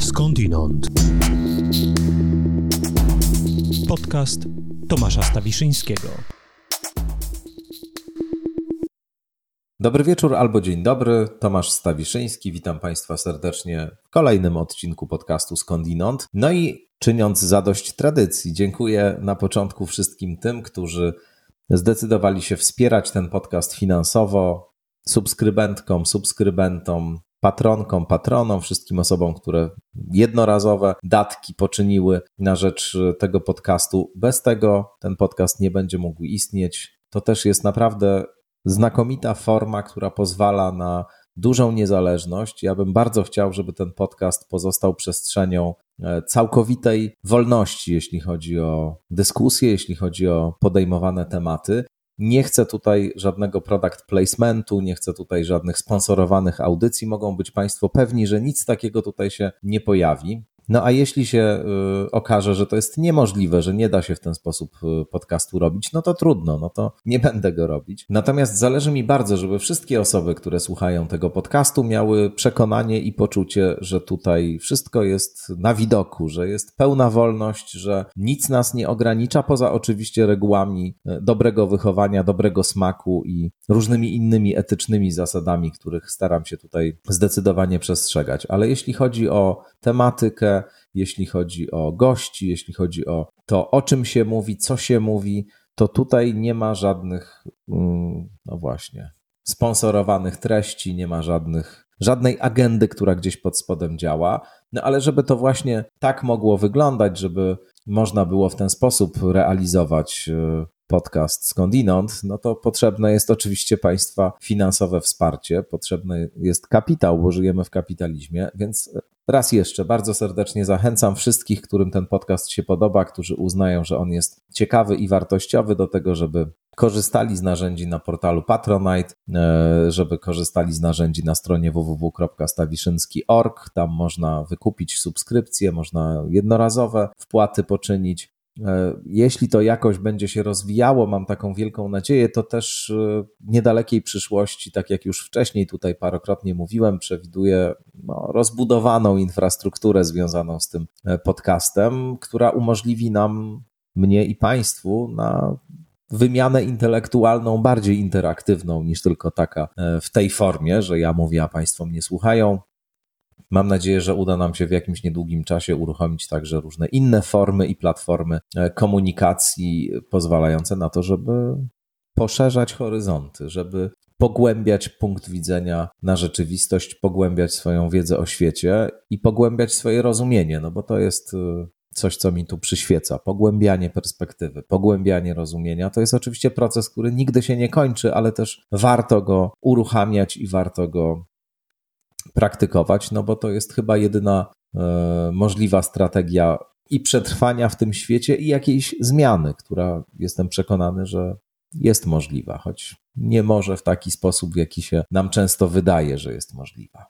Skądinąd. Podcast Tomasza Stawiszyńskiego. Dobry wieczór albo dzień dobry. Tomasz Stawiszyński. Witam Państwa serdecznie w kolejnym odcinku podcastu Skądinąd. No i czyniąc zadość tradycji, dziękuję na początku wszystkim tym, którzy zdecydowali się wspierać ten podcast finansowo, subskrybentkom, subskrybentom, patronkom, patronom, wszystkim osobom, które jednorazowe datki poczyniły na rzecz tego podcastu. Bez tego ten podcast nie będzie mógł istnieć. To też jest naprawdę znakomita forma, która pozwala na dużą niezależność. Ja bym bardzo chciał, żeby ten podcast pozostał przestrzenią e, całkowitej wolności, jeśli chodzi o dyskusję, jeśli chodzi o podejmowane tematy. Nie chcę tutaj żadnego product placementu, nie chcę tutaj żadnych sponsorowanych audycji. Mogą być Państwo pewni, że nic takiego tutaj się nie pojawi. No a jeśli się y, okaże, że to jest niemożliwe, że nie da się w ten sposób y, podcastu robić, no to trudno, no to nie będę go robić. Natomiast zależy mi bardzo, żeby wszystkie osoby, które słuchają tego podcastu, miały przekonanie i poczucie, że tutaj wszystko jest na widoku, że jest pełna wolność, że nic nas nie ogranicza, poza oczywiście regułami y, dobrego wychowania, dobrego smaku i różnymi innymi etycznymi zasadami, których staram się tutaj zdecydowanie przestrzegać. Ale jeśli chodzi o tematykę, jeśli chodzi o gości, jeśli chodzi o to, o czym się mówi, co się mówi, to tutaj nie ma żadnych, mm, no właśnie, sponsorowanych treści, nie ma żadnych, żadnej agendy, która gdzieś pod spodem działa. No ale żeby to właśnie tak mogło wyglądać, żeby można było w ten sposób realizować y, podcast skądinąd, no to potrzebne jest oczywiście państwa finansowe wsparcie, potrzebny jest kapitał, bo żyjemy w kapitalizmie, więc raz jeszcze bardzo serdecznie zachęcam wszystkich, którym ten podcast się podoba, którzy uznają, że on jest ciekawy i wartościowy do tego, żeby korzystali z narzędzi na portalu Patronite, e, żeby korzystali z narzędzi na stronie www.stawiszynski.org. Tam można wykupić subskrypcje, można jednorazowe wpłaty poczynić. E, jeśli to jakoś będzie się rozwijało, mam taką wielką nadzieję, to też w e, niedalekiej przyszłości, tak jak już wcześniej tutaj parokrotnie mówiłem, przewiduję no, rozbudowaną infrastrukturę związaną z tym e, podcastem, która umożliwi nam, mnie i Państwu, na wymianę intelektualną bardziej interaktywną niż tylko taka w tej formie, że ja mówię, a Państwo mnie słuchają. Mam nadzieję, że uda nam się w jakimś niedługim czasie uruchomić także różne inne formy i platformy e, komunikacji pozwalające na to, żeby poszerzać horyzonty, żeby pogłębiać punkt widzenia na rzeczywistość, pogłębiać swoją wiedzę o świecie i pogłębiać swoje rozumienie, no bo to jest e, coś, co mi tu przyświeca. Pogłębianie perspektywy, pogłębianie rozumienia. To jest oczywiście proces, który nigdy się nie kończy, ale też warto go uruchamiać i warto go praktykować, no bo to jest chyba jedyna e, możliwa strategia i przetrwania w tym świecie, i jakiejś zmiany, która jestem przekonany, że jest możliwa, choć nie może w taki sposób, w jaki się nam często wydaje, że jest możliwa.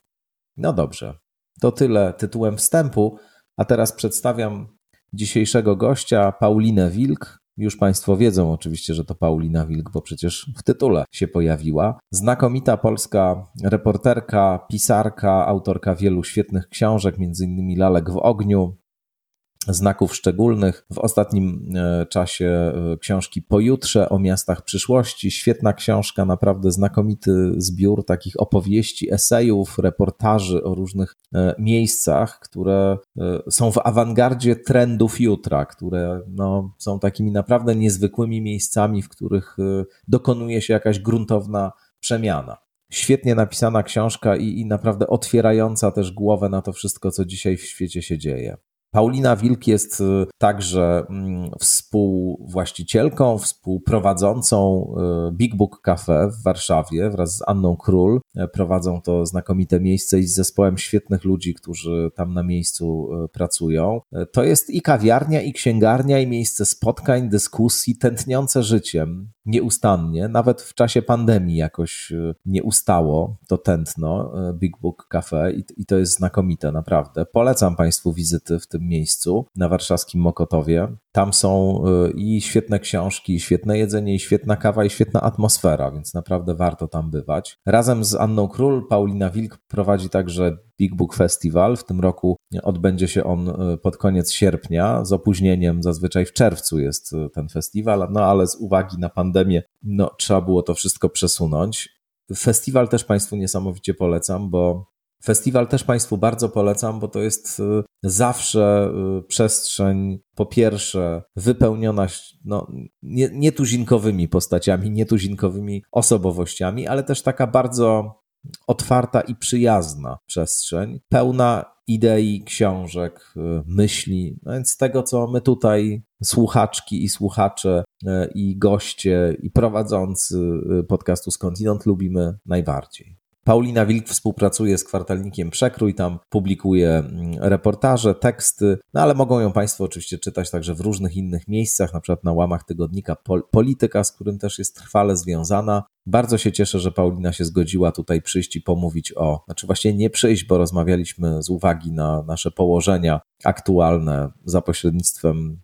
No dobrze, to tyle tytułem wstępu, a teraz przedstawiam dzisiejszego gościa, Paulinę Wilk, już Państwo wiedzą oczywiście, że to Paulina Wilk, bo przecież w tytule się pojawiła. Znakomita polska reporterka, pisarka, autorka wielu świetnych książek, innymi Lalek w ogniu, znaków szczególnych. W ostatnim e, czasie e, książki Pojutrze o miastach przyszłości. Świetna książka, naprawdę znakomity zbiór takich opowieści, esejów, reportaży o różnych e, miejscach, które są w awangardzie trendów jutra, które no, są takimi naprawdę niezwykłymi miejscami, w których dokonuje się jakaś gruntowna przemiana. Świetnie napisana książka i, i naprawdę otwierająca też głowę na to wszystko, co dzisiaj w świecie się dzieje. Paulina Wilk jest y, także mm, współwłaścicielką, współprowadzącą y, Big Book Cafe w Warszawie wraz z Anną Król. E, prowadzą to znakomite miejsce i z zespołem świetnych ludzi, którzy tam na miejscu y, pracują. E, to jest i kawiarnia, i księgarnia, i miejsce spotkań, dyskusji, tętniące życiem. Nieustannie, nawet w czasie pandemii jakoś nie ustało to tętno Big Book Cafe i, i to jest znakomite, naprawdę. Polecam Państwu wizyty w tym miejscu na warszawskim Mokotowie. Tam są i świetne książki, i świetne jedzenie, i świetna kawa, i świetna atmosfera, więc naprawdę warto tam bywać. Razem z Anną Król, Paulina Wilk prowadzi także Big Book Festival. W tym roku odbędzie się on e, pod koniec sierpnia, z opóźnieniem zazwyczaj w czerwcu jest e, ten festiwal, no ale z uwagi na pandemię no, trzeba było to wszystko przesunąć. Festiwal też Państwu niesamowicie polecam, bo Festiwal też Państwu bardzo polecam, bo to jest e, zawsze przestrzeń, po pierwsze, wypełniona no, nie, nietuzinkowymi postaciami, nietuzinkowymi osobowościami, ale też taka bardzo otwarta i przyjazna przestrzeń, pełna idei, książek, y, myśli. No więc tego, co my tutaj, słuchaczki i słuchacze, y, i goście, i prowadzący y, podcastu Skądinąd lubimy najbardziej. Paulina Wilk współpracuje z kwartalnikiem Przekrój, tam publikuje mm, reportaże, teksty, no ale mogą ją Państwo oczywiście czytać także w różnych innych miejscach, na przykład na łamach tygodnika Polityka, z którym też jest trwale związana. Bardzo się cieszę, że Paulina się zgodziła tutaj przyjść i pomówić o, znaczy właśnie nie przyjść, bo rozmawialiśmy z uwagi na nasze położenia aktualne za pośrednictwem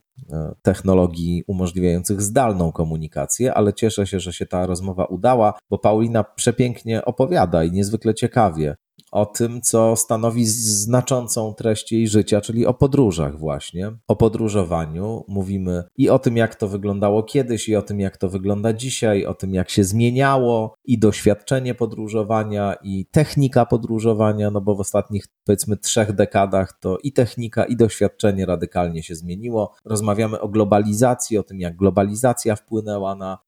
technologii umożliwiających zdalną komunikację, ale cieszę się, że się ta rozmowa udała, bo Paulina przepięknie opowiada i niezwykle ciekawie o tym, co stanowi znaczącą treść jej życia, czyli o podróżach, właśnie. O podróżowaniu mówimy i o tym, jak to wyglądało kiedyś, i o tym, jak to wygląda dzisiaj, o tym, jak się zmieniało i doświadczenie podróżowania, i technika podróżowania, no bo w ostatnich powiedzmy trzech dekadach to i technika, i doświadczenie radykalnie się zmieniło. Rozmawiamy o globalizacji, o tym, jak globalizacja wpłynęła na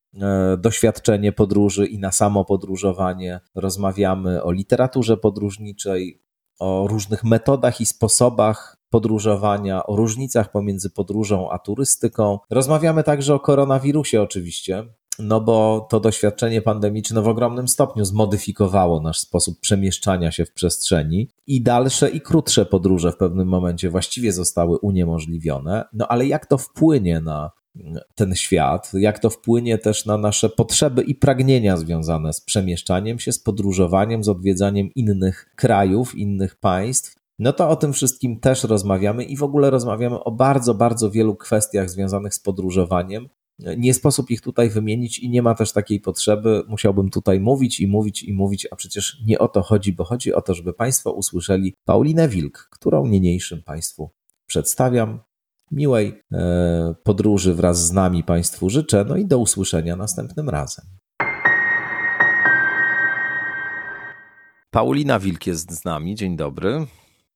doświadczenie podróży i na samo podróżowanie. Rozmawiamy o literaturze podróżniczej, o różnych metodach i sposobach podróżowania, o różnicach pomiędzy podróżą a turystyką. Rozmawiamy także o koronawirusie, oczywiście, no bo to doświadczenie pandemiczne w ogromnym stopniu zmodyfikowało nasz sposób przemieszczania się w przestrzeni i dalsze i krótsze podróże w pewnym momencie właściwie zostały uniemożliwione. No ale jak to wpłynie na ten świat, jak to wpłynie też na nasze potrzeby i pragnienia związane z przemieszczaniem się, z podróżowaniem, z odwiedzaniem innych krajów, innych państw. No to o tym wszystkim też rozmawiamy i w ogóle rozmawiamy o bardzo, bardzo wielu kwestiach związanych z podróżowaniem. Nie sposób ich tutaj wymienić i nie ma też takiej potrzeby. Musiałbym tutaj mówić i mówić i mówić, a przecież nie o to chodzi, bo chodzi o to, żeby Państwo usłyszeli Paulinę Wilk, którą niniejszym Państwu przedstawiam. Miłej e, podróży wraz z nami Państwu życzę, no i do usłyszenia następnym razem. Paulina Wilk jest z nami. Dzień dobry.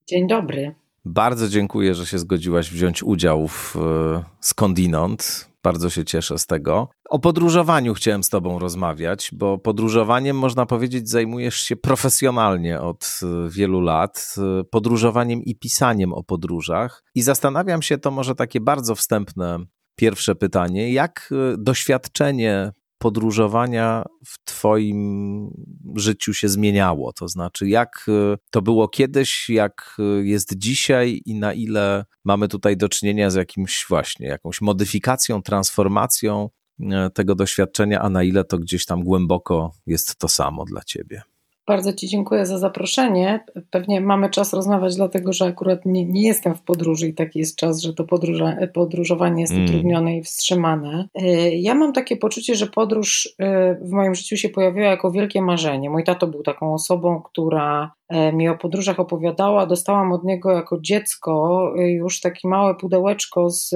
Dzień dobry. Bardzo dziękuję, że się zgodziłaś wziąć udział w e, Skądinąd. Bardzo się cieszę z tego. O podróżowaniu chciałem z Tobą rozmawiać, bo podróżowaniem, można powiedzieć, zajmujesz się profesjonalnie od e, wielu lat. E, podróżowaniem i pisaniem o podróżach. I zastanawiam się, to może takie bardzo wstępne pierwsze pytanie, jak doświadczenie podróżowania w Twoim życiu się zmieniało? To znaczy, jak y, to było kiedyś, jak y, jest dzisiaj i na ile mamy tutaj do czynienia z jakimś właśnie, jakąś modyfikacją, transformacją y, tego doświadczenia, a na ile to gdzieś tam głęboko jest to samo dla Ciebie? Bardzo Ci dziękuję za zaproszenie. Pewnie mamy czas rozmawiać, dlatego że akurat nie, nie jestem w podróży i taki jest czas, że to podróża, podróżowanie jest mm. utrudnione i wstrzymane. E, ja mam takie poczucie, że podróż e, w moim życiu się pojawiła jako wielkie marzenie. Mój tato był taką osobą, która mi o podróżach opowiadała. Dostałam od niego jako dziecko już takie małe pudełeczko z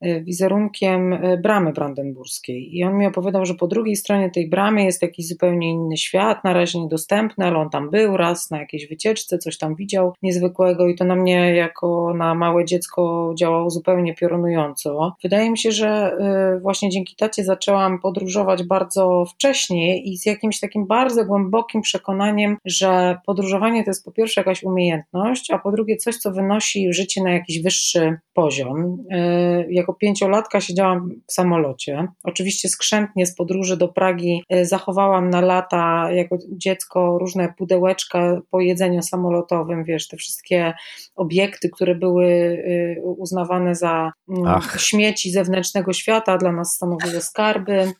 E, wizerunkiem e, bramy brandenburskiej. I on mi opowiadał, że po drugiej stronie tej bramy jest jakiś zupełnie inny świat, na razie niedostępny, ale on tam był raz na jakiejś wycieczce, coś tam widział niezwykłego i to na mnie jako na małe dziecko działało zupełnie piorunująco. Wydaje mi się, że e, właśnie dzięki tacie zaczęłam podróżować bardzo wcześnie i z jakimś takim bardzo głębokim przekonaniem, że podróżowanie to jest po pierwsze jakaś umiejętność, a po drugie coś, co wynosi życie na jakiś wyższy poziom. Jak jako pięciolatka siedziałam w samolocie. Oczywiście skrzętnie z podróży do Pragi e, zachowałam na lata jako dziecko różne pudełeczka po jedzeniu samolotowym, wiesz, te wszystkie obiekty, które były e, uznawane za mm, Ach. śmieci zewnętrznego świata, dla nas stanowiły skarby.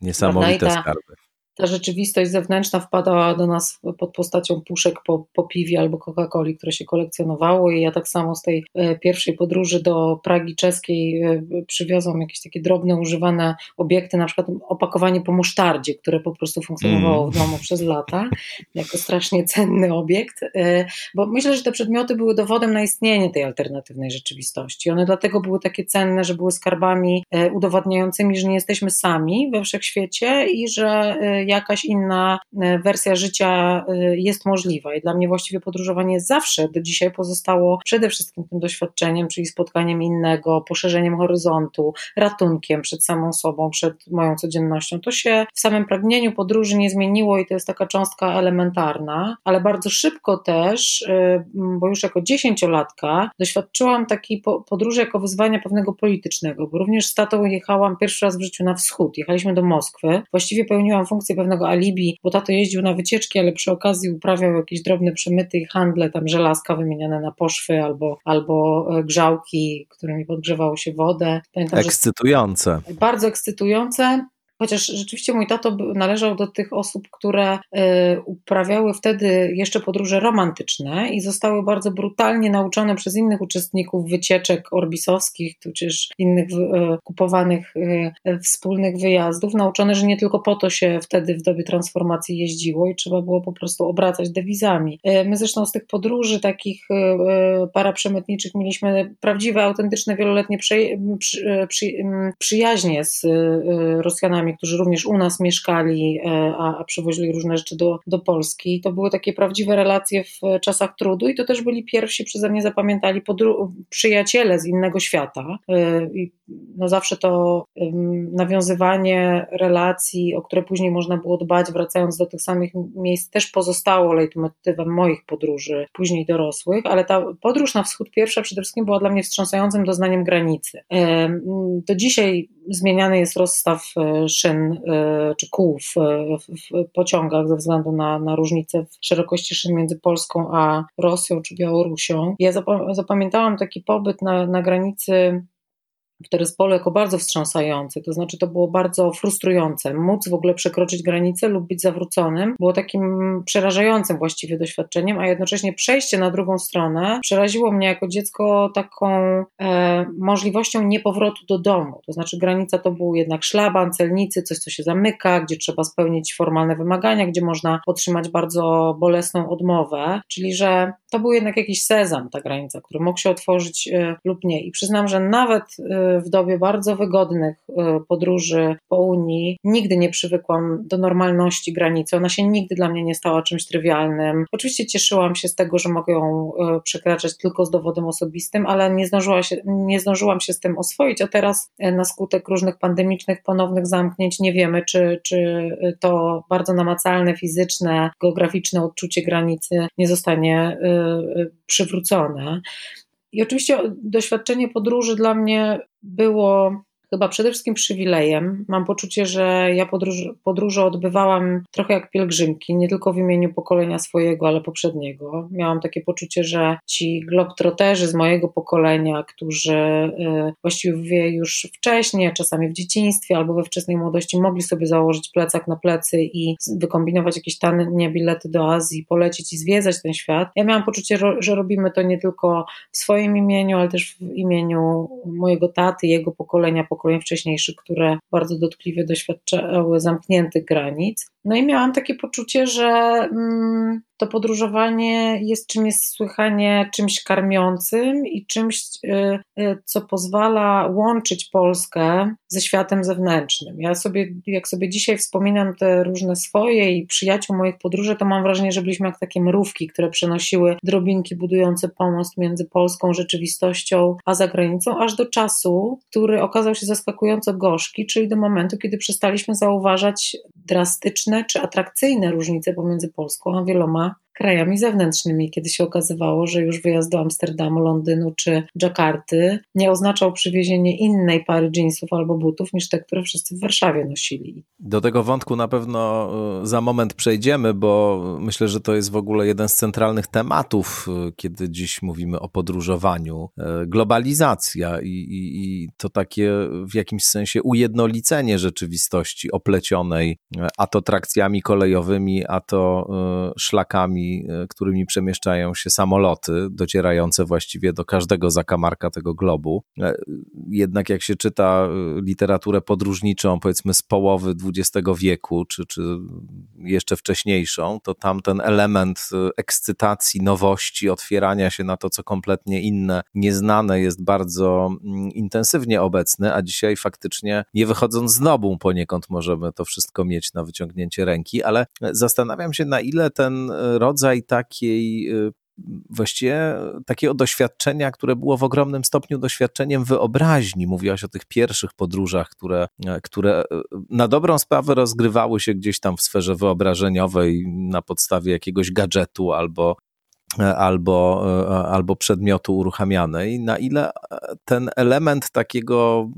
Niesamowite skarby ta rzeczywistość zewnętrzna wpadała do nas pod postacią puszek po, po piwie albo Coca-Coli, które się kolekcjonowało i ja tak samo z tej e, pierwszej podróży do Pragi czeskiej e, przywiozłam jakieś takie drobne, używane obiekty, na przykład opakowanie po musztardzie, które po prostu funkcjonowało w mm. domu przez lata, jako strasznie cenny obiekt, e, bo myślę, że te przedmioty były dowodem na istnienie tej alternatywnej rzeczywistości. One dlatego były takie cenne, że były skarbami udowadniającymi, że nie jesteśmy sami we wszechświecie i że jakaś inna e, wersja życia e, jest możliwa. I dla mnie właściwie podróżowanie zawsze do dzisiaj pozostało przede wszystkim tym doświadczeniem, czyli spotkaniem innego, poszerzeniem horyzontu, ratunkiem przed samą sobą, przed moją codziennością. To się w samym pragnieniu podróży nie zmieniło i to jest taka cząstka elementarna, ale bardzo szybko też, e, bo już jako dziesięciolatka doświadczyłam takiej podróży jako wyzwania pewnego politycznego, bo również z tatą jechałam pierwszy raz w życiu na wschód. Jechaliśmy do Moskwy. Właściwie pełniłam funkcję pewnego alibi, bo tato jeździł na wycieczki, ale przy okazji uprawiał jakieś drobne przemyty i handle, tam żelazka wymieniane na poszwy albo, albo e, grzałki, którymi podgrzewało się wodę. Pamiętam, ekscytujące. Bardzo ekscytujące. Chociaż rzeczywiście mój tato należał do tych osób, które y, uprawiały wtedy jeszcze podróże romantyczne i zostały bardzo brutalnie nauczone przez innych uczestników wycieczek orbisowskich, tudzież innych y, kupowanych y, wspólnych wyjazdów, nauczone, że nie tylko po to się wtedy w dobie transformacji jeździło i trzeba było po prostu obracać dewizami. My zresztą z tych podróży takich paraprzemytniczych mieliśmy prawdziwe, autentyczne, wieloletnie przy, przy, przy, przyjaźnie z Rosjanami, którzy również u nas mieszkali, e, a, a przywozili różne rzeczy do, do Polski. To były takie prawdziwe relacje w czasach trudu i to też byli pierwsi przeze mnie zapamiętali przyjaciele z innego świata. E, I no zawsze to nawiązywanie relacji, o które później można było dbać, wracając do tych samych miejsc, też pozostało leitmotywem moich podróży, później dorosłych, ale ta podróż na wschód pierwsza przede wszystkim była dla mnie wstrząsającym doznaniem granicy. Do dzisiaj zmieniany jest rozstaw e, szyn e, czy kół w, w pociągach ze względu na, na różnicę w szerokości szyn między Polską a Rosją czy Białorusią. Ja zapamiętałam taki pobyt na, na granicy w Teryspolu jako bardzo wstrząsający, to znaczy to było bardzo frustrujące. Móc w ogóle przekroczyć granicę lub być zawróconym było takim przerażającym właściwie doświadczeniem, a jednocześnie przejście na drugą stronę przeraziło mnie jako dziecko taką e, możliwością niepowrotu do domu. To znaczy granica to był jednak szlaban, celnicy, coś co się zamyka, gdzie trzeba spełnić formalne wymagania, gdzie można otrzymać bardzo bolesną odmowę, czyli że to był jednak jakiś sezam, ta granica, który mógł się otworzyć e, lub nie. I przyznam, że nawet e, w dobie bardzo wygodnych y, podróży po Unii nigdy nie przywykłam do normalności granicy. Ona się nigdy dla mnie nie stała czymś trywialnym. Oczywiście cieszyłam się z tego, że mogę ją przekraczać tylko z dowodem osobistym, ale nie, zdążyła się, nie zdążyłam się z tym oswoić, a teraz na skutek różnych pandemicznych, ponownych zamknięć nie wiemy, czy, czy to bardzo namacalne, fizyczne, geograficzne odczucie granicy nie zostanie przywrócone. I oczywiście doświadczenie podróży dla mnie było chyba przede wszystkim przywilejem. Mam poczucie, że ja podróż, podróże odbywałam trochę jak pielgrzymki, nie tylko w imieniu pokolenia swojego, ale poprzedniego. Miałam takie poczucie, że ci globtroterzy z mojego pokolenia, którzy y, właściwie już wcześniej, czasami w dzieciństwie albo we wczesnej młodości mogli sobie założyć plecak na plecy i wykombinować jakieś tanie bilety do Azji, polecieć i zwiedzać ten świat. Ja miałam poczucie, że robimy to nie tylko w swoim imieniu, ale też w imieniu mojego taty, jego pokolenia, pokolenia pokoleń wcześniejszych, które bardzo dotkliwie doświadczały zamkniętych granic. No i miałam takie poczucie, że mm, to podróżowanie jest czymś słychanie czymś karmiącym i czymś, y, y, co pozwala łączyć Polskę ze światem zewnętrznym. Ja sobie, jak sobie dzisiaj wspominam te różne swoje i przyjaciół moich podróży, to mam wrażenie, że byliśmy jak takie mrówki, które przenosiły drobinki budujące pomost między polską rzeczywistością a zagranicą, aż do czasu, który okazał się zaskakująco gorzki, czyli do momentu, kiedy przestaliśmy zauważać drastyczne czy atrakcyjne różnice pomiędzy Polską a wieloma krajami zewnętrznymi, kiedy się okazywało, że już wyjazd do Amsterdamu, Londynu czy Dżakarty nie oznaczał przywiezienie innej pary jeansów albo butów niż te, które wszyscy w Warszawie nosili. Do tego wątku na pewno y, za moment przejdziemy, bo myślę, że to jest w ogóle jeden z centralnych tematów, y, kiedy dziś mówimy o podróżowaniu. Y, globalizacja i, i, i to takie w jakimś sensie ujednolicenie rzeczywistości oplecionej a to trakcjami kolejowymi, a to szlakami, którymi przemieszczają się samoloty, docierające właściwie do każdego zakamarka tego globu. Jednak jak się czyta literaturę podróżniczą, powiedzmy z połowy XX wieku, czy, czy jeszcze wcześniejszą, to tam ten element ekscytacji, nowości, otwierania się na to, co kompletnie inne, nieznane jest bardzo mm, intensywnie obecny, a dzisiaj faktycznie nie wychodząc z nobą poniekąd możemy to wszystko mieć na wyciągnięcie ręki, ale zastanawiam się, na ile ten rodzaj takiej y, właściwie takiego doświadczenia, które było w ogromnym stopniu doświadczeniem wyobraźni. Mówiłaś o tych pierwszych podróżach, które, które na dobrą sprawę rozgrywały się gdzieś tam w sferze wyobrażeniowej na podstawie jakiegoś gadżetu albo albo, albo przedmiotu uruchamianej, na ile ten element takiego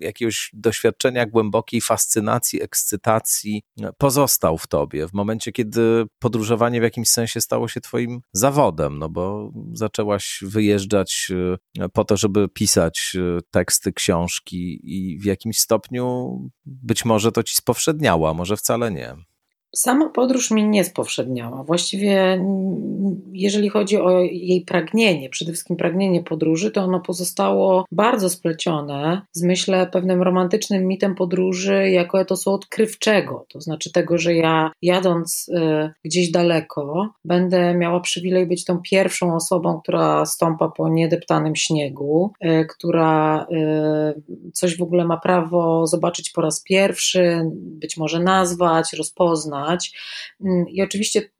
jakiegoś doświadczenia głębokiej fascynacji, ekscytacji pozostał w tobie w momencie, kiedy podróżowanie w jakimś sensie stało się twoim zawodem, no bo zaczęłaś wyjeżdżać e, po to, żeby pisać e, teksty, książki i w jakimś stopniu być może to ci spowszedniało, a może wcale nie. Sama podróż mi nie spowszedniała. Właściwie, jeżeli chodzi o jej pragnienie, przede wszystkim pragnienie podróży, to ono pozostało bardzo splecione z myślę pewnym romantycznym mitem podróży jako etosu odkrywczego. To znaczy tego, że ja jadąc y, gdzieś daleko, będę miała przywilej być tą pierwszą osobą, która stąpa po niedeptanym śniegu, y, która y, coś w ogóle ma prawo zobaczyć po raz pierwszy, być może nazwać, rozpoznać Mm, I oczywiście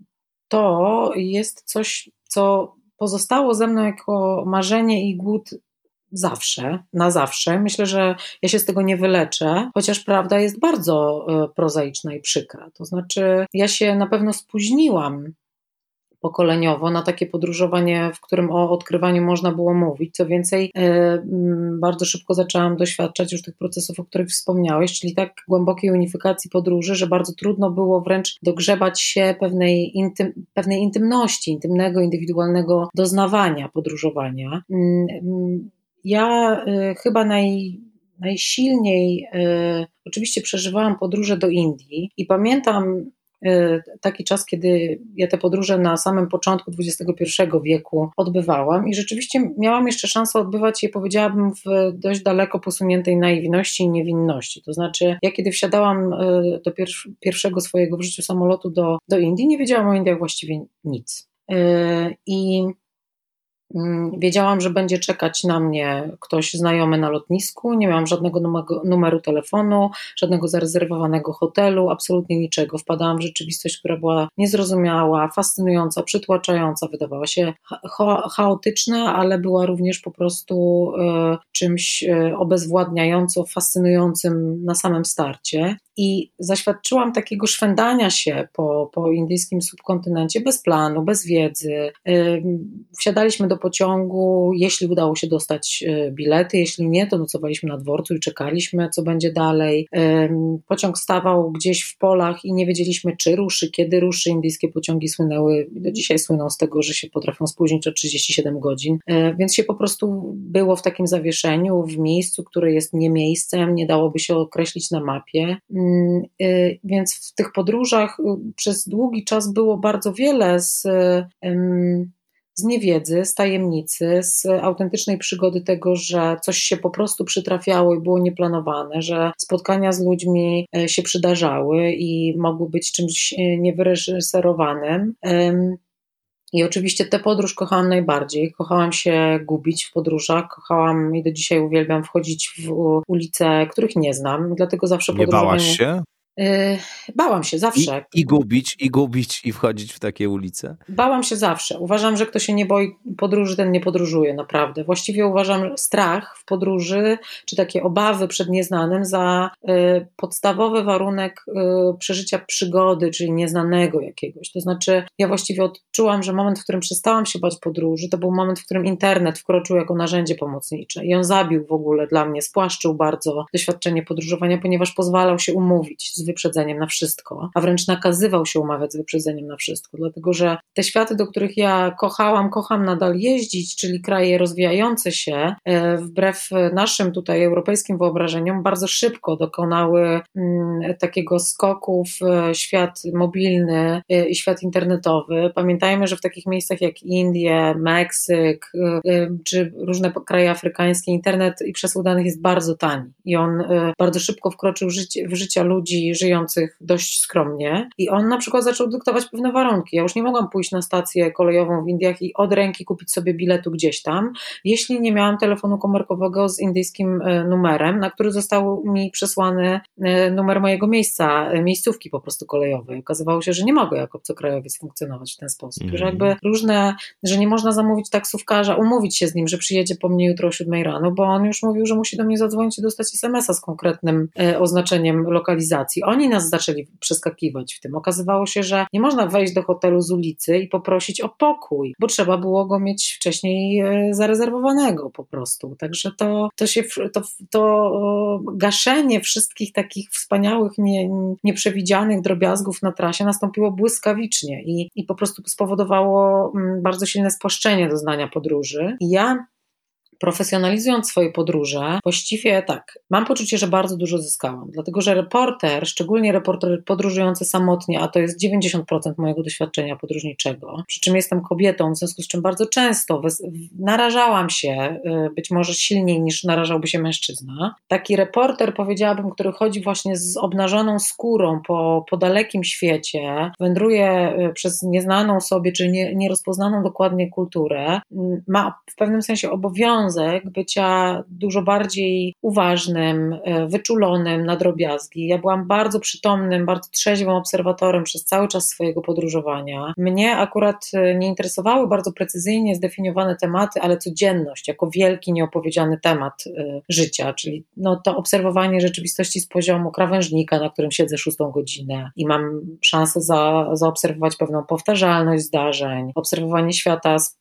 to jest coś, co pozostało ze mną jako marzenie i głód zawsze, na zawsze. Myślę, że ja się z tego nie wyleczę, chociaż prawda jest bardzo e, prozaiczna i przykra. To znaczy, ja się na pewno spóźniłam pokoleniowo na takie podróżowanie, w którym o odkrywaniu można było mówić. Co więcej, e, bardzo szybko zaczęłam doświadczać już tych procesów, o których wspomniałeś, czyli tak głębokiej unifikacji podróży, że bardzo trudno było wręcz dogrzebać się pewnej, intym, pewnej intymności, intymnego, indywidualnego doznawania podróżowania. Mm, mm, ja e, chyba naj, najsilniej, e, oczywiście przeżywałam podróże do Indii i pamiętam taki czas, kiedy ja te podróże na samym początku XXI wieku odbywałam i rzeczywiście miałam jeszcze szansę odbywać je, powiedziałabym, w dość daleko posuniętej naiwności i niewinności. To znaczy, ja kiedy wsiadałam y, do pierwszego swojego w życiu samolotu do, do Indii, nie wiedziałam o Indiach właściwie nic. Y, I wiedziałam, że będzie czekać na mnie ktoś znajomy na lotnisku. Nie miałam żadnego numeru telefonu, żadnego zarezerwowanego hotelu, absolutnie niczego. Wpadałam w rzeczywistość, która była niezrozumiała, fascynująca, przytłaczająca, wydawała się chaotyczna, ale była również po prostu e, czymś e, obezwładniająco fascynującym na samym starcie i zaświadczyłam takiego szwendania się po, po indyjskim subkontynencie bez planu, bez wiedzy. Wsiadaliśmy do pociągu, jeśli udało się dostać y, bilety, jeśli nie, to nocowaliśmy na dworcu i czekaliśmy, co będzie dalej. Pociąg stawał gdzieś w polach i nie wiedzieliśmy, czy ruszy, kiedy ruszy. Indyjskie pociągi słynęły, do dzisiaj słyną z tego, że się potrafią spóźnić o 37 godzin, e, więc się po prostu było w takim zawieszeniu, w miejscu, które jest nie miejscem, nie dałoby się określić na mapie. Mm, y, więc w tych podróżach y, przez długi czas było bardzo wiele z, z niewiedzy, z tajemnicy, z autentycznej przygody tego, że coś się po prostu przytrafiało i było nieplanowane, że spotkania z ludźmi e, się przydarzały i mogły być czymś e, niewyreżyserowanym. I oczywiście tę podróż kochałam najbardziej. Kochałam się gubić w podróżach, kochałam i do dzisiaj uwielbiam wchodzić w ulice, których nie znam, dlatego zawsze Nie bałaś się? Bałam się zawsze. I, I, gubić, i gubić, i wchodzić w takie ulice? Bałam się zawsze. Uważam, że kto się nie boi podróży, ten nie podróżuje, naprawdę. Właściwie uważam strach w podróży, czy takie obawy przed nieznanym za y, podstawowy warunek y, przeżycia przygody, czyli nieznanego jakiegoś. To znaczy, ja właściwie odczułam, że moment, w którym przestałam się bać podróży, to był moment, w którym internet wkroczył jako narzędzie pomocnicze i on zabił w ogóle dla mnie, spłaszczył bardzo doświadczenie podróżowania, ponieważ pozwalał się umówić z wyprzedzeniem na wszystko, a wręcz nakazywał się umawiać z wyprzedzeniem na wszystko, dlatego że te światy, do których ja kochałam, kocham nadal jeździć, czyli kraje rozwijające się, e, wbrew naszym tutaj europejskim wyobrażeniom, bardzo szybko dokonały mm, takiego skoku w e, świat mobilny e, i świat internetowy. Pamiętajmy, że w takich miejscach jak Indie, Meksyk czy różne kraje afrykańskie internet i przesył danych jest bardzo tani i on bardzo szybko wkroczył w życie ludzi żyjących dość skromnie i on na przykład zaczął dyktować pewne warunki. Ja już nie mogłam pójść na stację kolejową w Indiach i od ręki kupić sobie biletu gdzieś tam, jeśli nie miałam telefonu komórkowego z indyjskim e, numerem, na który został mi przesłany e, numer mojego miejsca, e, miejscówki po prostu kolejowej. Okazywało się, że nie mogę jako obcokrajowiec funkcjonować w ten sposób. Mm. Że jakby różne, że nie można zamówić taksówkarza, umówić się z nim, że przyjedzie po mnie jutro o 7 rano, bo on już mówił, że musi do mnie zadzwonić i dostać SMS-a z konkretnym oznaczeniem lokalizacji. Oni nas zaczęli przeskakiwać w tym. Okazywało się, że nie można wejść do hotelu z ulicy i poprosić o pokój, bo trzeba było go mieć wcześniej e, zarezerwowanego po prostu. Także to, to się to, to gaszenie wszystkich takich wspaniałych, nie, nieprzewidzianych drobiazgów na trasie nastąpiło błyskawicznie i, i po prostu spowodowało mm, bardzo silne spłaszczenie doznania podróży. I ja profesjonalizując swoje podróże, właściwie tak, mam poczucie, że bardzo dużo zyskałam, dlatego że reporter, szczególnie reporter podróżujący samotnie, a to jest 90% mojego doświadczenia podróżniczego, przy czym jestem kobietą, w związku z czym bardzo często narażałam się, y, być może silniej niż narażałby się mężczyzna. Taki reporter, powiedziałabym, który chodzi właśnie z obnażoną skórą po, po dalekim świecie, wędruje y, przez nieznaną sobie, czy nie, nierozpoznaną dokładnie kulturę, ma w pewnym sensie obowiązek, bycia dużo bardziej uważnym, e, wyczulonym na drobiazgi. Ja byłam bardzo przytomnym, bardzo trzeźwym obserwatorem przez cały czas swojego podróżowania. Mnie akurat e, nie interesowały bardzo precyzyjnie zdefiniowane tematy, ale codzienność jako wielki, nieopowiedziany temat e, życia, czyli no, to obserwowanie rzeczywistości z poziomu krawężnika, na którym siedzę szóstą godzinę i mam szansę za, zaobserwować pewną powtarzalność zdarzeń, obserwowanie świata z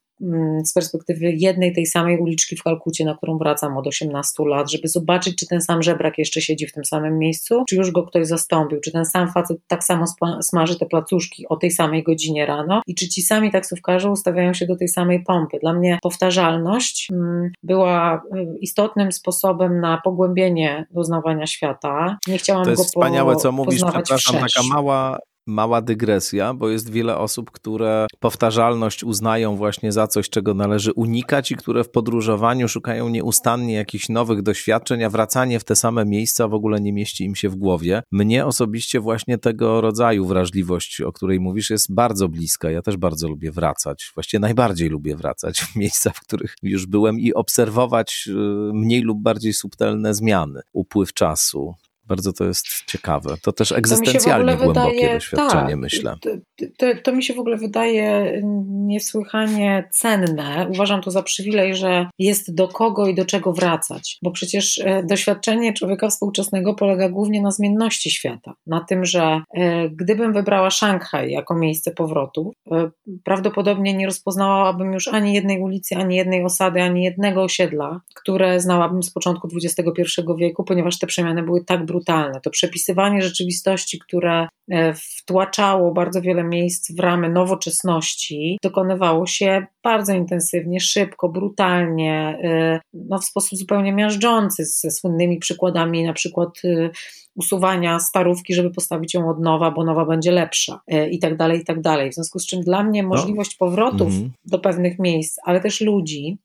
z perspektywy jednej tej samej uliczki w Kalkucie, na którą wracam od 18 lat, żeby zobaczyć, czy ten sam żebrak jeszcze siedzi w tym samym miejscu, czy już go ktoś zastąpił, czy ten sam facet tak samo smaży te placuszki o tej samej godzinie rano i czy ci sami taksówkarze ustawiają się do tej samej pompy. Dla mnie powtarzalność mm, była y, istotnym sposobem na pogłębienie doznawania świata. Nie chciałam to jest go wspaniałe, co mówisz, przepraszam, taka mała mała dygresja, bo jest wiele osób, które powtarzalność uznają właśnie za coś, czego należy unikać i które w podróżowaniu szukają nieustannie jakichś nowych doświadczeń, a wracanie w te same miejsca w ogóle nie mieści im się w głowie. Mnie osobiście właśnie tego rodzaju wrażliwość, o której mówisz, jest bardzo bliska. Ja też bardzo lubię wracać. Właściwie najbardziej lubię wracać w miejsca, w których już byłem i obserwować y, mniej lub bardziej subtelne zmiany, upływ czasu, bardzo to jest ciekawe. To też egzystencjalnie to głębokie wydaje, doświadczenie, tak, myślę. To, to, to, mi się w ogóle wydaje niesłychanie cenne. Uważam to za przywilej, że jest do kogo i do czego wracać, bo przecież e, doświadczenie człowieka współczesnego polega głównie na zmienności świata. Na tym, że e, gdybym wybrała Szanghaj jako miejsce powrotu, e, prawdopodobnie nie rozpoznałabym już ani jednej ulicy, ani jednej osady, ani jednego osiedla, które znałabym z początku XXI wieku, ponieważ te przemiany były tak brutalne brutalne. To przepisywanie rzeczywistości, które e, wtłaczało bardzo wiele miejsc w ramy nowoczesności, dokonywało się bardzo intensywnie, szybko, brutalnie, e, no w sposób zupełnie miażdżący, ze słynnymi przykładami na przykład e, usuwania starówki, żeby postawić ją od nowa, bo nowa będzie lepsza i tak dalej, i tak dalej. W związku z czym dla mnie no. możliwość powrotów no. do pewnych miejsc, ale też ludzi,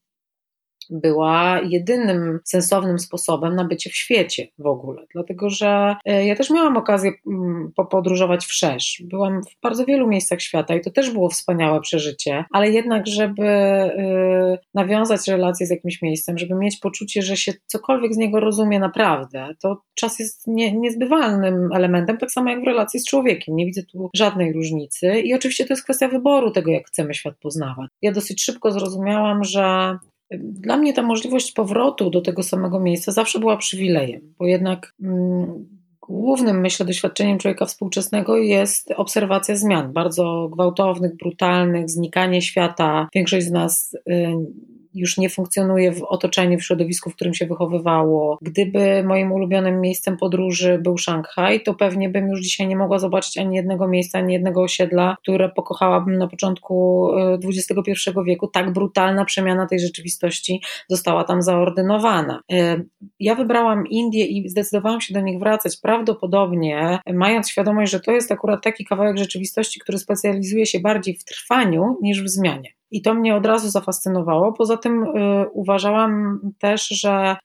była jedynym sensownym sposobem na bycie w świecie w ogóle. Dlatego, że e, ja też miałam okazję mm, podróżować wszerz. Byłam w bardzo wielu miejscach świata i to też było wspaniałe przeżycie, ale jednak, żeby e, nawiązać relacje z jakimś miejscem, żeby mieć poczucie, że się cokolwiek z niego rozumie naprawdę, to czas jest nie, niezbywalnym elementem, tak samo jak w relacji z człowiekiem. Nie widzę tu żadnej różnicy i oczywiście to jest kwestia wyboru tego, jak chcemy świat poznawać. Ja dosyć szybko zrozumiałam, że dla mnie ta możliwość powrotu do tego samego miejsca zawsze była przywilejem, bo jednak mm, głównym, myślę, doświadczeniem człowieka współczesnego jest obserwacja zmian, bardzo gwałtownych, brutalnych, znikanie świata. Większość z nas y, już nie funkcjonuje w otoczeniu, w środowisku, w którym się wychowywało. Gdyby moim ulubionym miejscem podróży był Szanghaj, to pewnie bym już dzisiaj nie mogła zobaczyć ani jednego miejsca, ani jednego osiedla, które pokochałabym na początku XXI e, wieku. Tak brutalna przemiana tej rzeczywistości została tam zaordynowana. E, ja wybrałam Indię i zdecydowałam się do nich wracać, prawdopodobnie mając świadomość, że to jest akurat taki kawałek rzeczywistości, który specjalizuje się bardziej w trwaniu niż w zmianie. I to mnie od razu zafascynowało. Poza tym y, uważałam też, że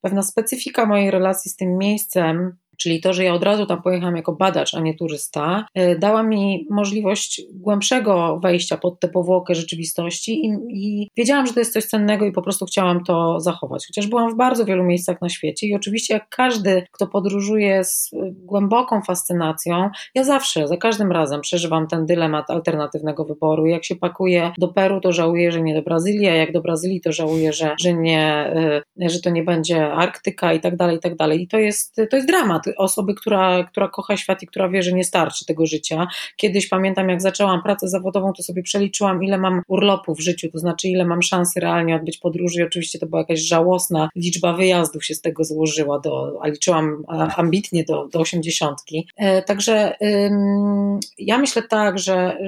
pewna specyfika mojej relacji z tym miejscem czyli to, że ja od razu tam pojechałam jako badacz, a nie turysta, y, dała mi możliwość głębszego wejścia pod tę powłokę rzeczywistości i, i, wiedziałam, że to jest coś cennego i po prostu chciałam to zachować. Chociaż byłam w bardzo wielu miejscach na świecie i oczywiście jak każdy, kto podróżuje z głęboką fascynacją, ja zawsze, za każdym razem przeżywam ten dylemat alternatywnego wyboru. Jak się pakuję do Peru, to żałuję, że nie do Brazylii, a jak do Brazylii, to żałuję, że, że, nie, y, że to nie będzie Arktyka i tak dalej, i tak dalej. I to jest, to jest dramat osoby, która, która kocha świat i która wie, że nie starczy tego życia. Kiedyś pamiętam, jak zaczęłam pracę zawodową, to sobie przeliczyłam, ile mam urlopu w życiu, to znaczy, ile mam szansy realnie odbyć podróży. I oczywiście to była jakaś żałosna liczba wyjazdów się z tego złożyła, do, a liczyłam ambitnie do, do osiemdziesiątki. E, także ja myślę tak, że,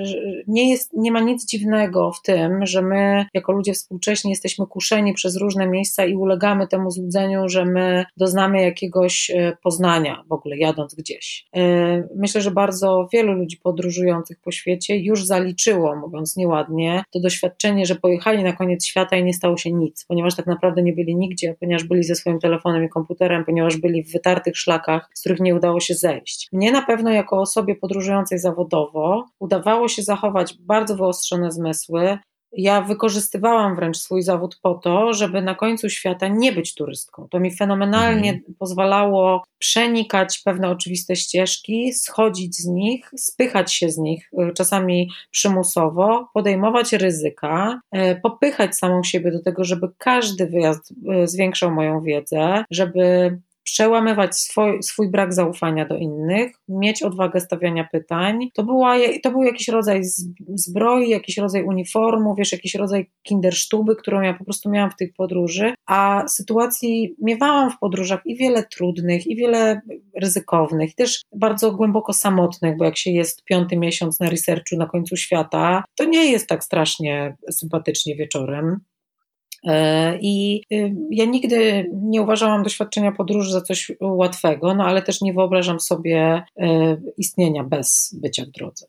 nie, jest, nie ma nic dziwnego w tym, że my, jako ludzie współcześni, jesteśmy kuszeni przez różne miejsca i ulegamy temu złudzeniu, że my doznamy jakiegoś e, w ogóle jadąc gdzieś. E, myślę, że bardzo wielu ludzi podróżujących po świecie już zaliczyło, mówiąc nieładnie, to doświadczenie, że pojechali na koniec świata i nie stało się nic, ponieważ tak naprawdę nie byli nigdzie, ponieważ byli ze swoim telefonem i komputerem, ponieważ byli w wytartych szlakach, z których nie udało się zejść. Mnie na pewno jako osobie podróżującej zawodowo udawało się zachować bardzo wyostrzone zmysły, ja wykorzystywałam wręcz swój zawód po to, żeby na końcu świata nie być turystką. To mi fenomenalnie mhm. pozwalało przenikać pewne oczywiste ścieżki, schodzić z nich, spychać się z nich, y, czasami przymusowo, podejmować ryzyka, y, popychać samą siebie do tego, żeby każdy wyjazd y, zwiększał moją wiedzę, żeby przełamywać swój, swój brak zaufania do innych, mieć odwagę stawiania pytań. To, była, to był jakiś rodzaj zbroi, jakiś rodzaj uniformu, wiesz, jakiś rodzaj kindersztuby, którą ja po prostu miałam w tej podróży, a sytuacji miewałam w podróżach i wiele trudnych, i wiele ryzykownych, i też bardzo głęboko samotnych, bo jak się jest piąty miesiąc na researchu na końcu świata, to nie jest tak strasznie sympatycznie wieczorem. E, I y, ja nigdy nie uważałam doświadczenia podróży za coś łatwego, no ale też nie wyobrażam sobie e, istnienia bez bycia w drodze.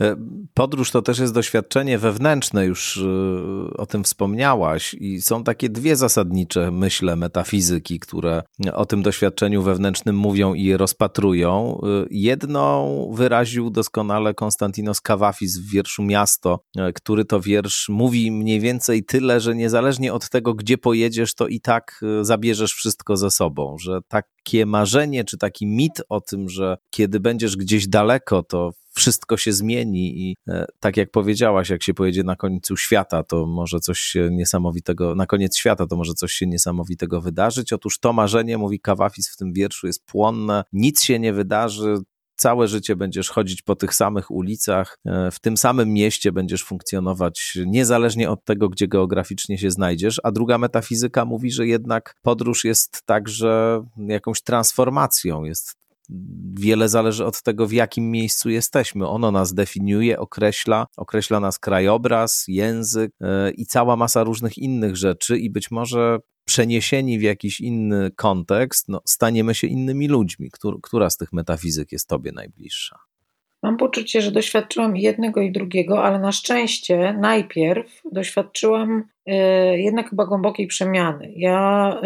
E, podróż to też jest doświadczenie wewnętrzne, już e, o tym wspomniałaś, i są takie dwie zasadnicze myśle metafizyki, które o tym doświadczeniu wewnętrznym mówią i je rozpatrują. E, jedną wyraził doskonale Konstantinos Kawafis w wierszu Miasto, który to wiersz mówi mniej więcej tyle, że niezależnie od tego, gdzie pojedziesz, to i tak zabierzesz wszystko ze sobą, że takie marzenie czy taki mit o tym, że kiedy będziesz gdzieś daleko, to wszystko się zmieni i e, tak jak powiedziałaś, jak się pojedzie na końcu świata, to może coś niesamowitego, na koniec świata to może coś się niesamowitego wydarzyć. Otóż to marzenie, mówi Kawafis w tym wierszu, jest płonne, nic się nie wydarzy, całe życie będziesz chodzić po tych samych ulicach, e, w tym samym mieście będziesz funkcjonować niezależnie od tego, gdzie geograficznie się znajdziesz. A druga metafizyka mówi, że jednak podróż jest także jakąś transformacją, jest wiele zależy od tego, w jakim miejscu jesteśmy. Ono nas definiuje, określa, określa nas krajobraz, język yy, i cała masa różnych innych rzeczy, i być może przeniesieni w jakiś inny kontekst, no, staniemy się innymi ludźmi. Któr, która z tych metafizyk jest Tobie najbliższa? mam poczucie, że doświadczyłam jednego i drugiego, ale na szczęście najpierw doświadczyłam y, jednak chyba głębokiej przemiany. Ja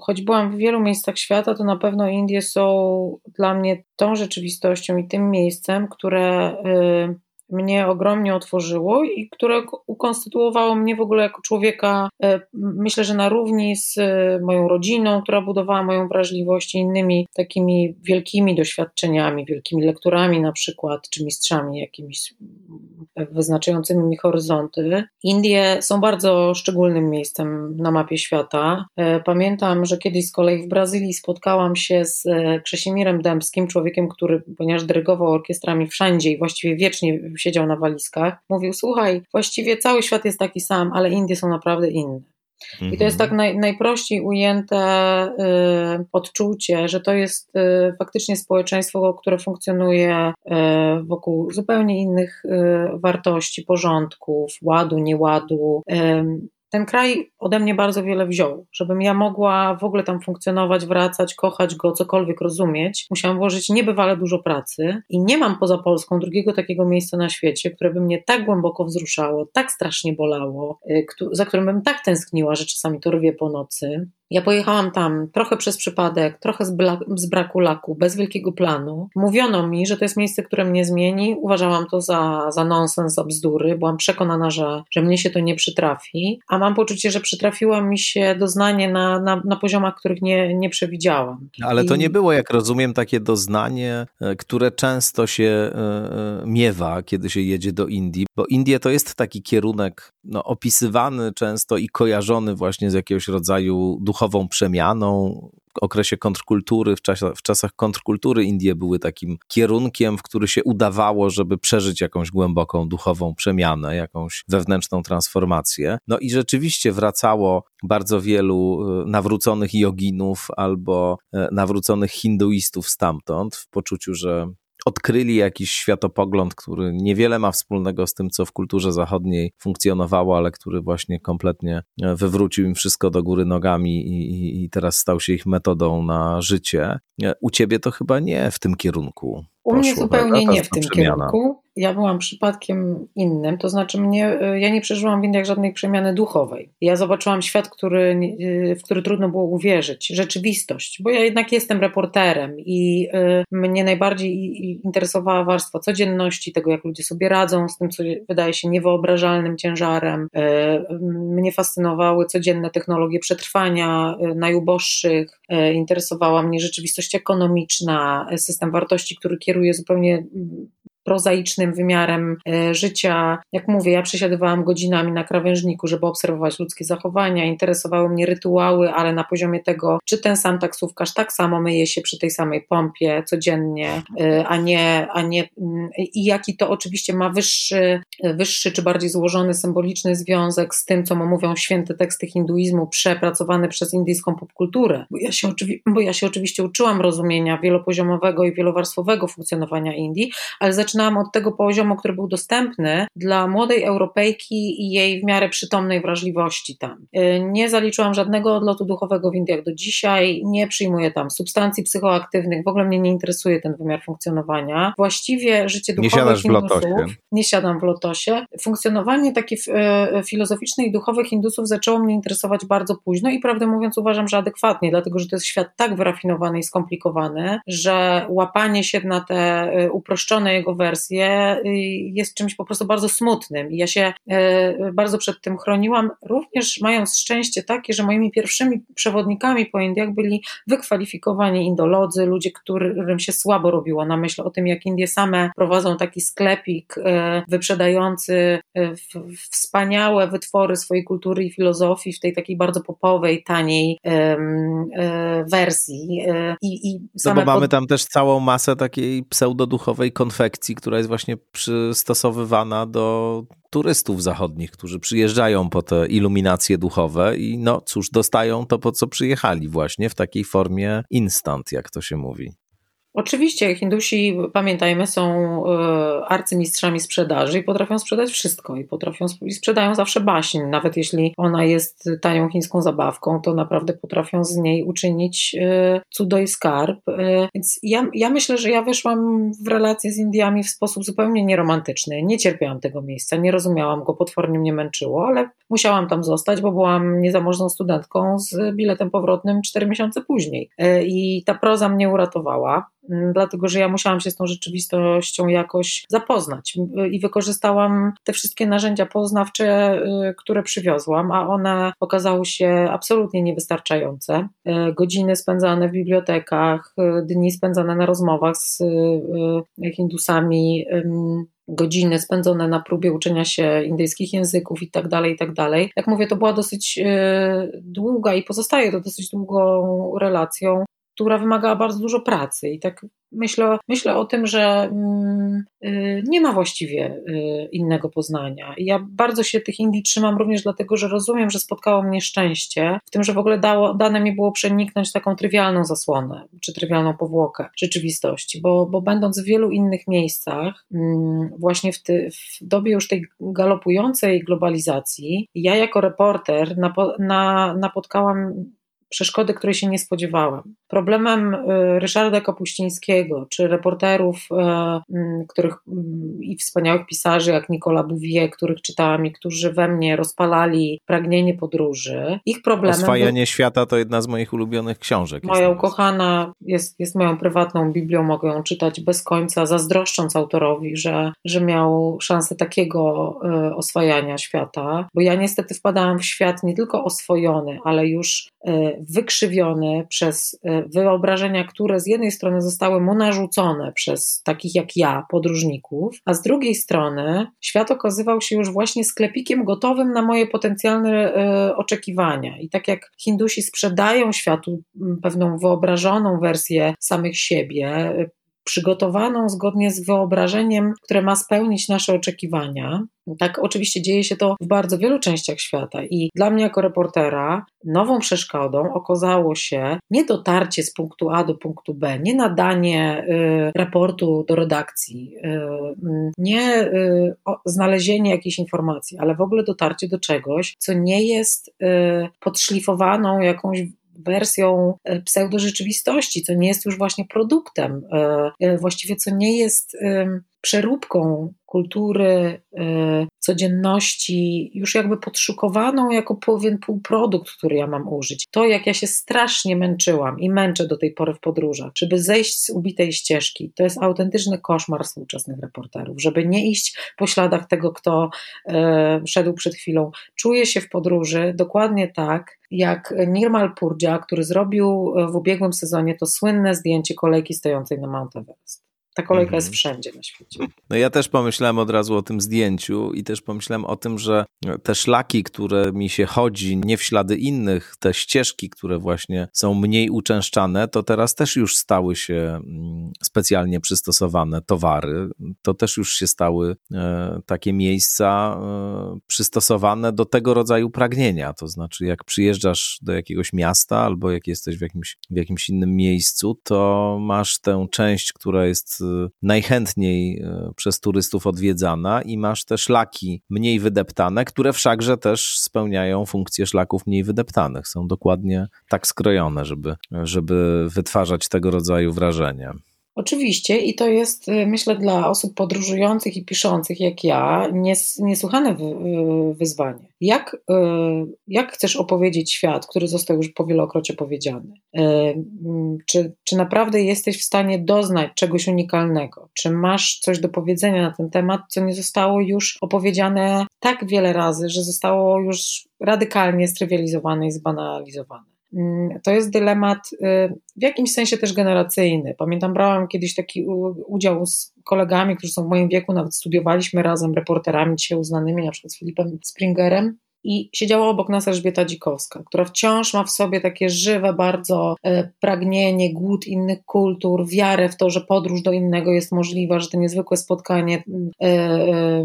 choć byłam w wielu miejscach świata, to na pewno Indie są dla mnie tą rzeczywistością i tym miejscem, które y, mnie ogromnie otworzyło i które ukonstytuowało mnie w ogóle jako człowieka, e, myślę, że na równi z e, moją rodziną, która budowała moją wrażliwość i innymi takimi wielkimi doświadczeniami, wielkimi lekturami na przykład, czy mistrzami jakimiś wyznaczającymi mi horyzonty. Indie są bardzo szczególnym miejscem na mapie świata. E, pamiętam, że kiedyś z kolei w Brazylii spotkałam się z Krzesimirem Dębskim, człowiekiem, który, ponieważ dyrygował orkiestrami wszędzie i właściwie wiecznie siedział na walizkach, mówił: Słuchaj, właściwie cały świat jest taki sam, ale Indie są naprawdę inne. I to jest tak naj, najprościej ujęte y, odczucie, że to jest y, faktycznie społeczeństwo, które funkcjonuje y, wokół zupełnie innych y, wartości, porządków, ładu, nieładu ten kraj ode mnie bardzo wiele wziął. Żebym ja mogła w ogóle tam funkcjonować, wracać, kochać go, cokolwiek rozumieć, musiałam włożyć niebywale dużo pracy i nie mam poza Polską drugiego takiego miejsca na świecie, które by mnie tak głęboko wzruszało, tak strasznie bolało, y, za którym bym tak tęskniła, że czasami to rwie po nocy. Ja pojechałam tam trochę przez przypadek, trochę z, z, braku laku, bez wielkiego planu. Mówiono mi, że to jest miejsce, które mnie zmieni. Uważałam to za, za nonsens, za bzdury. Byłam przekonana, że, że mnie się to nie przytrafi. A mam poczucie, że przytrafiło mi się doznanie na, na, na poziomach, których nie, nie przewidziałam. Ale to I... nie było, jak rozumiem, takie doznanie, e, które często się e, e, miewa, kiedy się jedzie do Indii, bo Indie to jest taki kierunek no, opisywany często i kojarzony właśnie z jakiegoś rodzaju duchową przemianą. Okresie kontrkultury, w, czasie, w czasach kontrkultury Indie były takim kierunkiem, w który się udawało, żeby przeżyć jakąś głęboką duchową przemianę, jakąś wewnętrzną transformację. No i rzeczywiście wracało bardzo wielu e, nawróconych joginów albo e, nawróconych hinduistów stamtąd w poczuciu, że odkryli jakiś światopogląd, który niewiele ma wspólnego z tym, co w kulturze zachodniej funkcjonowało, ale który właśnie kompletnie e, wywrócił im wszystko do góry nogami i, i teraz stał się ich metodą na życie. E, u ciebie to chyba nie w tym kierunku. U mnie zupełnie nie w tym przemiana. kierunku. Ja byłam przypadkiem innym, to znaczy mnie, y, ja nie przeżyłam w Indiach żadnej przemiany duchowej. Ja zobaczyłam świat, który, y, w który trudno było uwierzyć, rzeczywistość, bo ja jednak jestem reporterem i y, mnie najbardziej interesowała warstwa codzienności, tego jak ludzie sobie radzą z tym, co wydaje się niewyobrażalnym ciężarem. Mnie fascynowały codzienne technologie przetrwania najuboższych, interesowała mnie rzeczywistość ekonomiczna, system wartości, który kieruje zupełnie mm, prozaicznym wymiarem e, życia. Jak mówię, ja przesiadywałam godzinami na krawężniku, żeby obserwować ludzkie zachowania. Interesowały mnie rytuały, ale na poziomie tego, czy ten sam taksówkarz tak samo myje się przy tej samej pompie codziennie, e, a nie, a nie mm, i jaki to oczywiście ma wyższy, wyższy czy bardziej złożony symboliczny związek z tym, co mu mówią święte teksty hinduizmu przepracowane przez indyjską popkulturę. Bo ja się, bo ja się oczywiście uczyłam rozumienia wielopoziomowego i wielowarstwowego funkcjonowania Indii, ale zaczynałam od tego poziomu, który był dostępny dla młodej Europejki i jej w miarę przytomnej wrażliwości tam. Y, nie zaliczyłam żadnego odlotu duchowego w Indiach do dzisiaj, nie przyjmuję tam substancji psychoaktywnych, w ogóle mnie nie interesuje ten wymiar funkcjonowania. Właściwie życie duchowe nie Hindusów, nie siadam w lotosie. Funkcjonowanie takie y, filozoficzne i duchowe Hindusów zaczęło mnie interesować bardzo późno i prawdę mówiąc uważam, że adekwatnie, dlatego że to jest świat tak wyrafinowany i skomplikowany, że łapanie się na te y, uproszczone jego wersję y, jest czymś po prostu bardzo smutnym. I ja się y, bardzo przed tym chroniłam, również mając szczęście takie, że moimi pierwszymi przewodnikami po Indiach byli wykwalifikowani indolodzy, ludzie, którym się słabo robiło na myśl o tym, jak Indie same prowadzą taki sklepik y, wyprzedający wspaniałe wytwory swojej kultury i filozofii w tej takiej bardzo popowej, taniej wersji. I, i no bo mamy pod... tam też całą masę takiej pseudoduchowej konfekcji która jest właśnie przystosowywana do turystów zachodnich, którzy przyjeżdżają po te iluminacje duchowe i no cóż, dostają to, po co przyjechali właśnie w takiej formie instant, jak to się mówi. Oczywiście Hindusi, pamiętajmy, są e, arcymistrzami sprzedaży i potrafią sprzedać wszystko i potrafią i sprzedają zawsze baśń. Nawet jeśli ona jest tanią chińską zabawką, to naprawdę potrafią z niej uczynić e, cudo i skarb. E, więc ja, ja myślę, że ja weszłam w relacje z Indiami w sposób zupełnie nieromantyczny. Nie cierpiałam tego miejsca, nie rozumiałam go, potwornie mnie męczyło, ale musiałam tam zostać, bo byłam niezamożną studentką z biletem powrotnym cztery miesiące później. I ta proza mnie uratowała. Mm, dlatego że ja musiałam się z tą rzeczywistością jakoś zapoznać i wykorzystałam te wszystkie narzędzia poznawcze, y, które przywiozłam, a one okazały się absolutnie niewystarczające. Y, godziny spędzane w bibliotekach, y, dni spędzane na rozmowach z Hindusami, godziny spędzone na próbie uczenia się indyjskich języków i tak dalej, i tak dalej. Jak mówię, to była dosyć długa i pozostaje to dosyć długą relacją która wymagała bardzo dużo pracy. I tak myślę, myślę o tym, że mm, y, nie ma właściwie y, innego poznania. I ja bardzo się tych Indii trzymam również dlatego, że rozumiem, że spotkało mnie szczęście w tym, że w ogóle dało, dane mi było przeniknąć taką trywialną zasłonę, czy trywialną powłokę rzeczywistości, bo, bo będąc w wielu innych miejscach, mm, właśnie w, ty, w dobie już tej galopującej globalizacji, ja jako reporter napo, na, napotkałam przeszkody, której się nie spodziewałam. Problemem y, Ryszarda Kapuścińskiego, czy reporterów, y, mm, których mm, i wspaniałych pisarzy jak Nicola Bouvier, których czytałam i którzy we mnie rozpalali pragnienie podróży, ich problemem... Oswajanie był... świata to jedna z moich ulubionych książek. Moja ukochana jest, jest moją prywatną Biblią, mogę ją czytać bez końca, zazdroszcząc autorowi, że, że miał szansę takiego y, oswajania świata, bo ja niestety wpadałam w świat nie tylko oswojony, ale już wykrzywiony przez e, wyobrażenia, które z jednej strony zostały mu narzucone przez takich jak ja, podróżników, a z drugiej strony świat okazywał się już właśnie sklepikiem gotowym na moje potencjalne e, oczekiwania. I tak jak Hindusi sprzedają światu pewną wyobrażoną wersję samych siebie, przygotowaną zgodnie z wyobrażeniem, które ma spełnić nasze oczekiwania. Tak, oczywiście dzieje się to w bardzo wielu częściach świata, i dla mnie, jako reportera, nową przeszkodą okazało się nie dotarcie z punktu A do punktu B, nie nadanie y, raportu do redakcji, y, y nie y, o, znalezienie jakiejś informacji, ale w ogóle dotarcie do czegoś, co nie jest y, podszlifowaną jakąś wersją e, pseudorzeczywistości, co nie jest już właśnie produktem, e, e, właściwie co nie jest przeróbką kultury, codzienności, już jakby podszukowaną jako pewien półprodukt, który ja mam użyć. To, jak ja się strasznie męczyłam i męczę do tej pory w podróżach, żeby zejść z ubitej ścieżki, to jest autentyczny koszmar współczesnych reporterów, żeby nie iść po śladach tego, kto szedł przed chwilą. Czuję się w podróży dokładnie tak, jak Nirmal Purdzia, który zrobił w ubiegłym sezonie to słynne zdjęcie kolejki stojącej na Mount Everest. Ta kolejka mhm. jest wszędzie na świecie. No ja też pomyślałem od razu o tym zdjęciu i też pomyślałem o tym, że te szlaki, które mi się chodzi, nie w ślady innych, te ścieżki, które właśnie są mniej uczęszczane, to teraz też już stały się mm, specjalnie przystosowane towary. To też już się stały e, takie miejsca e, przystosowane do tego rodzaju pragnienia. To znaczy, jak przyjeżdżasz do jakiegoś miasta albo jak jesteś w jakimś, w jakimś innym miejscu, to masz tę część, która jest najchętniej y, przez turystów odwiedzana i masz te szlaki mniej wydeptane, które wszakże też spełniają funkcję szlaków mniej wydeptanych. Są dokładnie tak skrojone, żeby, żeby wytwarzać tego rodzaju wrażenie. Oczywiście i to jest, y, myślę, dla osób podróżujących i piszących jak ja nies, niesłychane wyzwanie. Jak, y, jak chcesz opowiedzieć świat, który został już powielokroć opowiedziany? Mm, czy, czy naprawdę jesteś w stanie doznać czegoś unikalnego? Czy masz coś do powiedzenia na ten temat, co nie zostało już opowiedziane tak wiele razy, że zostało już radykalnie strywializowane i zbanalizowane? Mm, to jest dylemat y, w jakimś sensie też generacyjny. Pamiętam, brałam kiedyś taki udział z kolegami, którzy są w moim wieku, nawet studiowaliśmy razem, reporterami dzisiaj uznanymi, na przykład z Filipem Springerem i siedziała obok nas Elżbieta Dzikowska, która wciąż ma w sobie takie żywe bardzo e, pragnienie, głód innych kultur, wiarę w to, że podróż do innego jest możliwa, że to niezwykłe spotkanie e, e,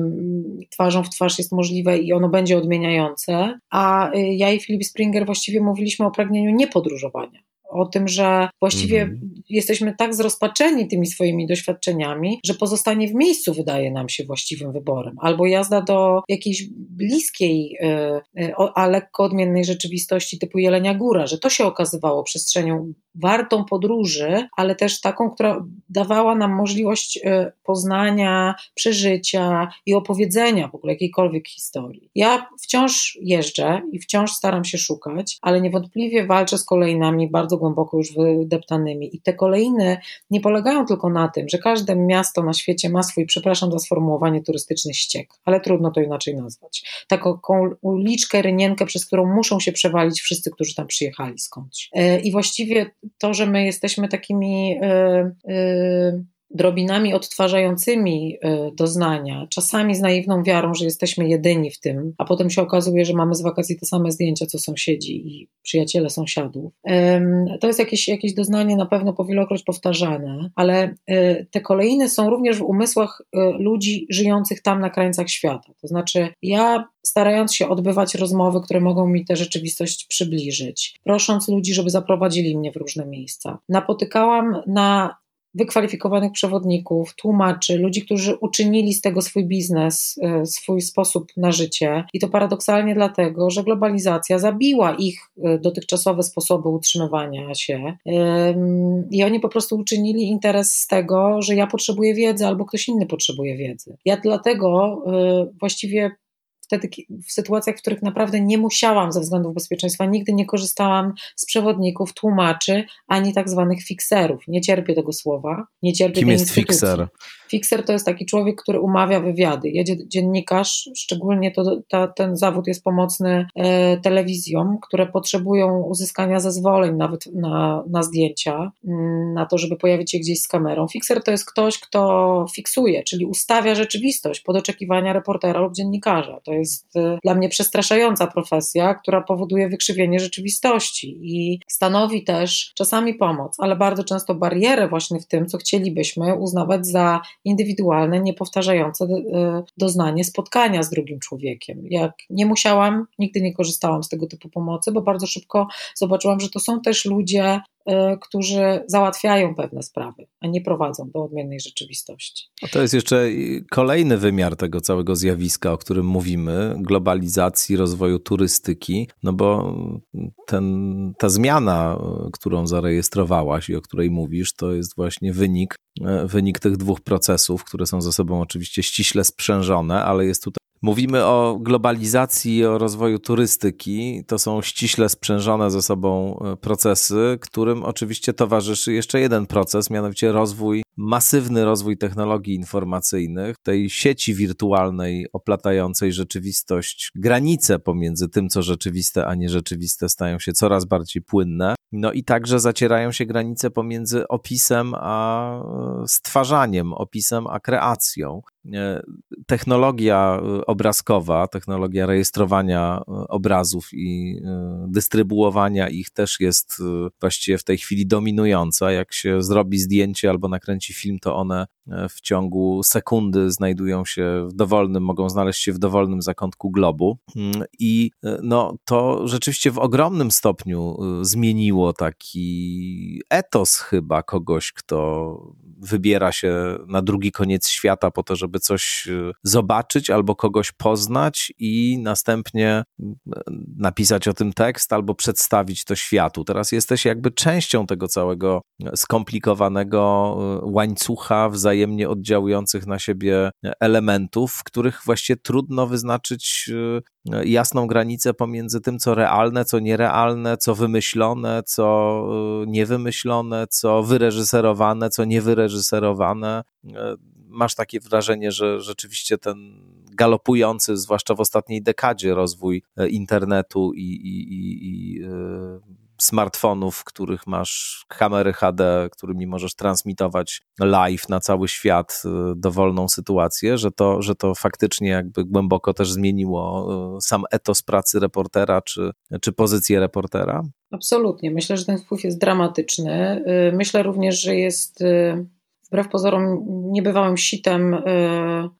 twarzą w twarz jest możliwe i ono będzie odmieniające. A ja i Filip Springer właściwie mówiliśmy o pragnieniu niepodróżowania o tym, że właściwie Mhm. jesteśmy tak zrozpaczeni tymi swoimi doświadczeniami, że pozostanie w miejscu wydaje nam się właściwym wyborem. Albo jazda do jakiejś bliskiej, e, o- a lekko odmiennej rzeczywistości typu Jelenia Góra, że to się okazywało przestrzenią wartą podróży, ale też taką, która dawała nam możliwość e, poznania, przeżycia i opowiedzenia w ogóle jakiejkolwiek historii. Ja wciąż jeżdżę i wciąż staram się szukać, ale niewątpliwie walczę z kolejnami bardzo głęboko już wydeptanymi. I te kolejny nie polegają tylko na tym, że każde miasto na świecie ma swój, przepraszam za sformułowanie, turystyczny ściek, ale trudno to inaczej nazwać. Taką uliczkę, rynienkę, przez którą muszą się przewalić wszyscy, którzy tam przyjechali skądś. E, I właściwie to, że my jesteśmy takimi e, e, drobinami odtwarzającymi e, doznania, czasami z naiwną wiarą, że jesteśmy jedyni w tym, a potem się okazuje, że mamy z wakacji te same zdjęcia, co sąsiedzi i przyjaciele sąsiadów. To jest jakieś, jakieś doznanie na pewno powielokroć powtarzane, ale e, te kolejne są również w umysłach e, ludzi żyjących tam na krańcach świata. To znaczy, ja starając się odbywać rozmowy, które mogą mi tę rzeczywistość przybliżyć, prosząc ludzi, żeby zaprowadzili mnie w różne miejsca, napotykałam na wykwalifikowanych przewodników, tłumaczy, ludzi, którzy uczynili z tego swój biznes, e, swój sposób na życie. I to paradoksalnie dlatego, że globalizacja zabiła ich e, dotychczasowe sposoby utrzymywania się. I oni po prostu uczynili interes z tego, że ja potrzebuję wiedzy albo ktoś inny potrzebuje wiedzy. Ja dlatego e, właściwie wtedy, w sytuacjach, w których naprawdę nie musiałam ze względów bezpieczeństwa, nigdy nie korzystałam z przewodników, tłumaczy, ani tak zwanych fikserów. Nie cierpię tego słowa, nie cierpię Kim tej jest fikser? Fikser to jest taki człowiek, który umawia wywiady. Jedzie dziennikarz, szczególnie to, ta, ten zawód jest pomocny e, telewizjom, które potrzebują uzyskania zezwoleń nawet na, na zdjęcia, mm, na to, żeby pojawić się gdzieś z kamerą. Fikser to jest ktoś, kto fiksuje, czyli ustawia rzeczywistość pod oczekiwania reportera lub dziennikarza. To jest e, dla mnie przestraszająca profesja, która powoduje wykrzywienie rzeczywistości i stanowi też czasami pomoc, ale bardzo często barierę właśnie w tym, co chcielibyśmy uznawać za indywidualne, niepowtarzające e, doznanie spotkania z drugim człowiekiem. Jak nie musiałam, nigdy nie korzystałam z tego typu pomocy, bo bardzo szybko zobaczyłam, że to są też ludzie, którzy załatwiają pewne sprawy, a nie prowadzą do odmiennej rzeczywistości. A To jest jeszcze kolejny wymiar tego całego zjawiska, o którym mówimy, globalizacji, rozwoju turystyki, no bo ten, ta zmiana, e, którą zarejestrowałaś i o której mówisz, to jest właśnie wynik, e, wynik tych dwóch procesów, które są ze sobą oczywiście ściśle sprzężone, ale jest tutaj Mówimy o globalizacji i o rozwoju turystyki. To są ściśle sprzężone ze sobą e, procesy, którym oczywiście towarzyszy jeszcze jeden proces, mianowicie rozwój, masywny rozwój technologii informacyjnych, tej sieci wirtualnej oplatającej rzeczywistość. Granice pomiędzy tym, co rzeczywiste, a nierzeczywiste stają się coraz bardziej płynne. No i także zacierają się granice pomiędzy opisem a e, stwarzaniem, opisem a kreacją. E, Technologia e, obrazkowa, technologia rejestrowania obrazów i dystrybuowania ich też jest właściwie w tej chwili dominująca. Jak się zrobi zdjęcie albo nakręci film, to one w ciągu sekundy znajdują się w dowolnym, mogą znaleźć się w dowolnym zakątku globu. Mm, I e, no, to rzeczywiście w ogromnym stopniu e, zmieniło taki etos chyba kogoś, kto wybiera się na drugi koniec świata po to, żeby coś e, zobaczyć albo kogoś poznać i następnie e, napisać o tym tekst albo przedstawić to światu. Teraz jesteś jakby częścią tego całego skomplikowanego e, łańcucha wzajemnie oddziałujących na siebie elementów, w których właściwie trudno wyznaczyć e, jasną granicę pomiędzy tym, co realne, co nierealne, co wymyślone, co e, niewymyślone, co wyreżyserowane, co niewyreżyserowane. E, Masz takie wrażenie, że rzeczywiście ten galopujący, zwłaszcza w ostatniej dekadzie, rozwój internetu i, i, i, i smartfonów, w których masz kamery HD, którymi możesz transmitować live na cały świat e, dowolną sytuację, że to, że to faktycznie jakby głęboko też zmieniło e, sam etos pracy reportera czy, czy pozycję reportera? Absolutnie. Myślę, że ten wpływ jest dramatyczny. Y, Myślę również, że jest y, wbrew pozorom niebywałym sitem y,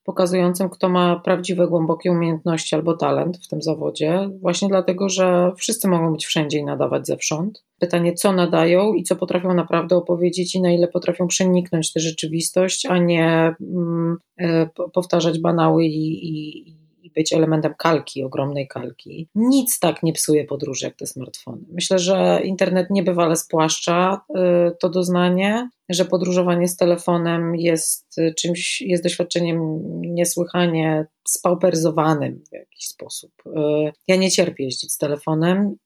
pokazującym, kto ma prawdziwe, głębokie umiejętności albo talent w tym zawodzie, właśnie dlatego, że wszyscy mogą być wszędzie i nadawać zewsząd. Pytanie, co nadają i co potrafią naprawdę opowiedzieć i na ile potrafią przeniknąć tę rzeczywistość, a nie mm, y, powtarzać banały i, i i być elementem kalki, ogromnej kalki. Nic tak nie psuje podróży jak te smartfony. Myślę, że internet niebywale spłaszcza y, to doznanie, że podróżowanie z telefonem jest y, czymś, jest doświadczeniem niesłychanie spauperyzowanym w jakiś sposób. Y, ja nie cierpię jeździć z telefonem,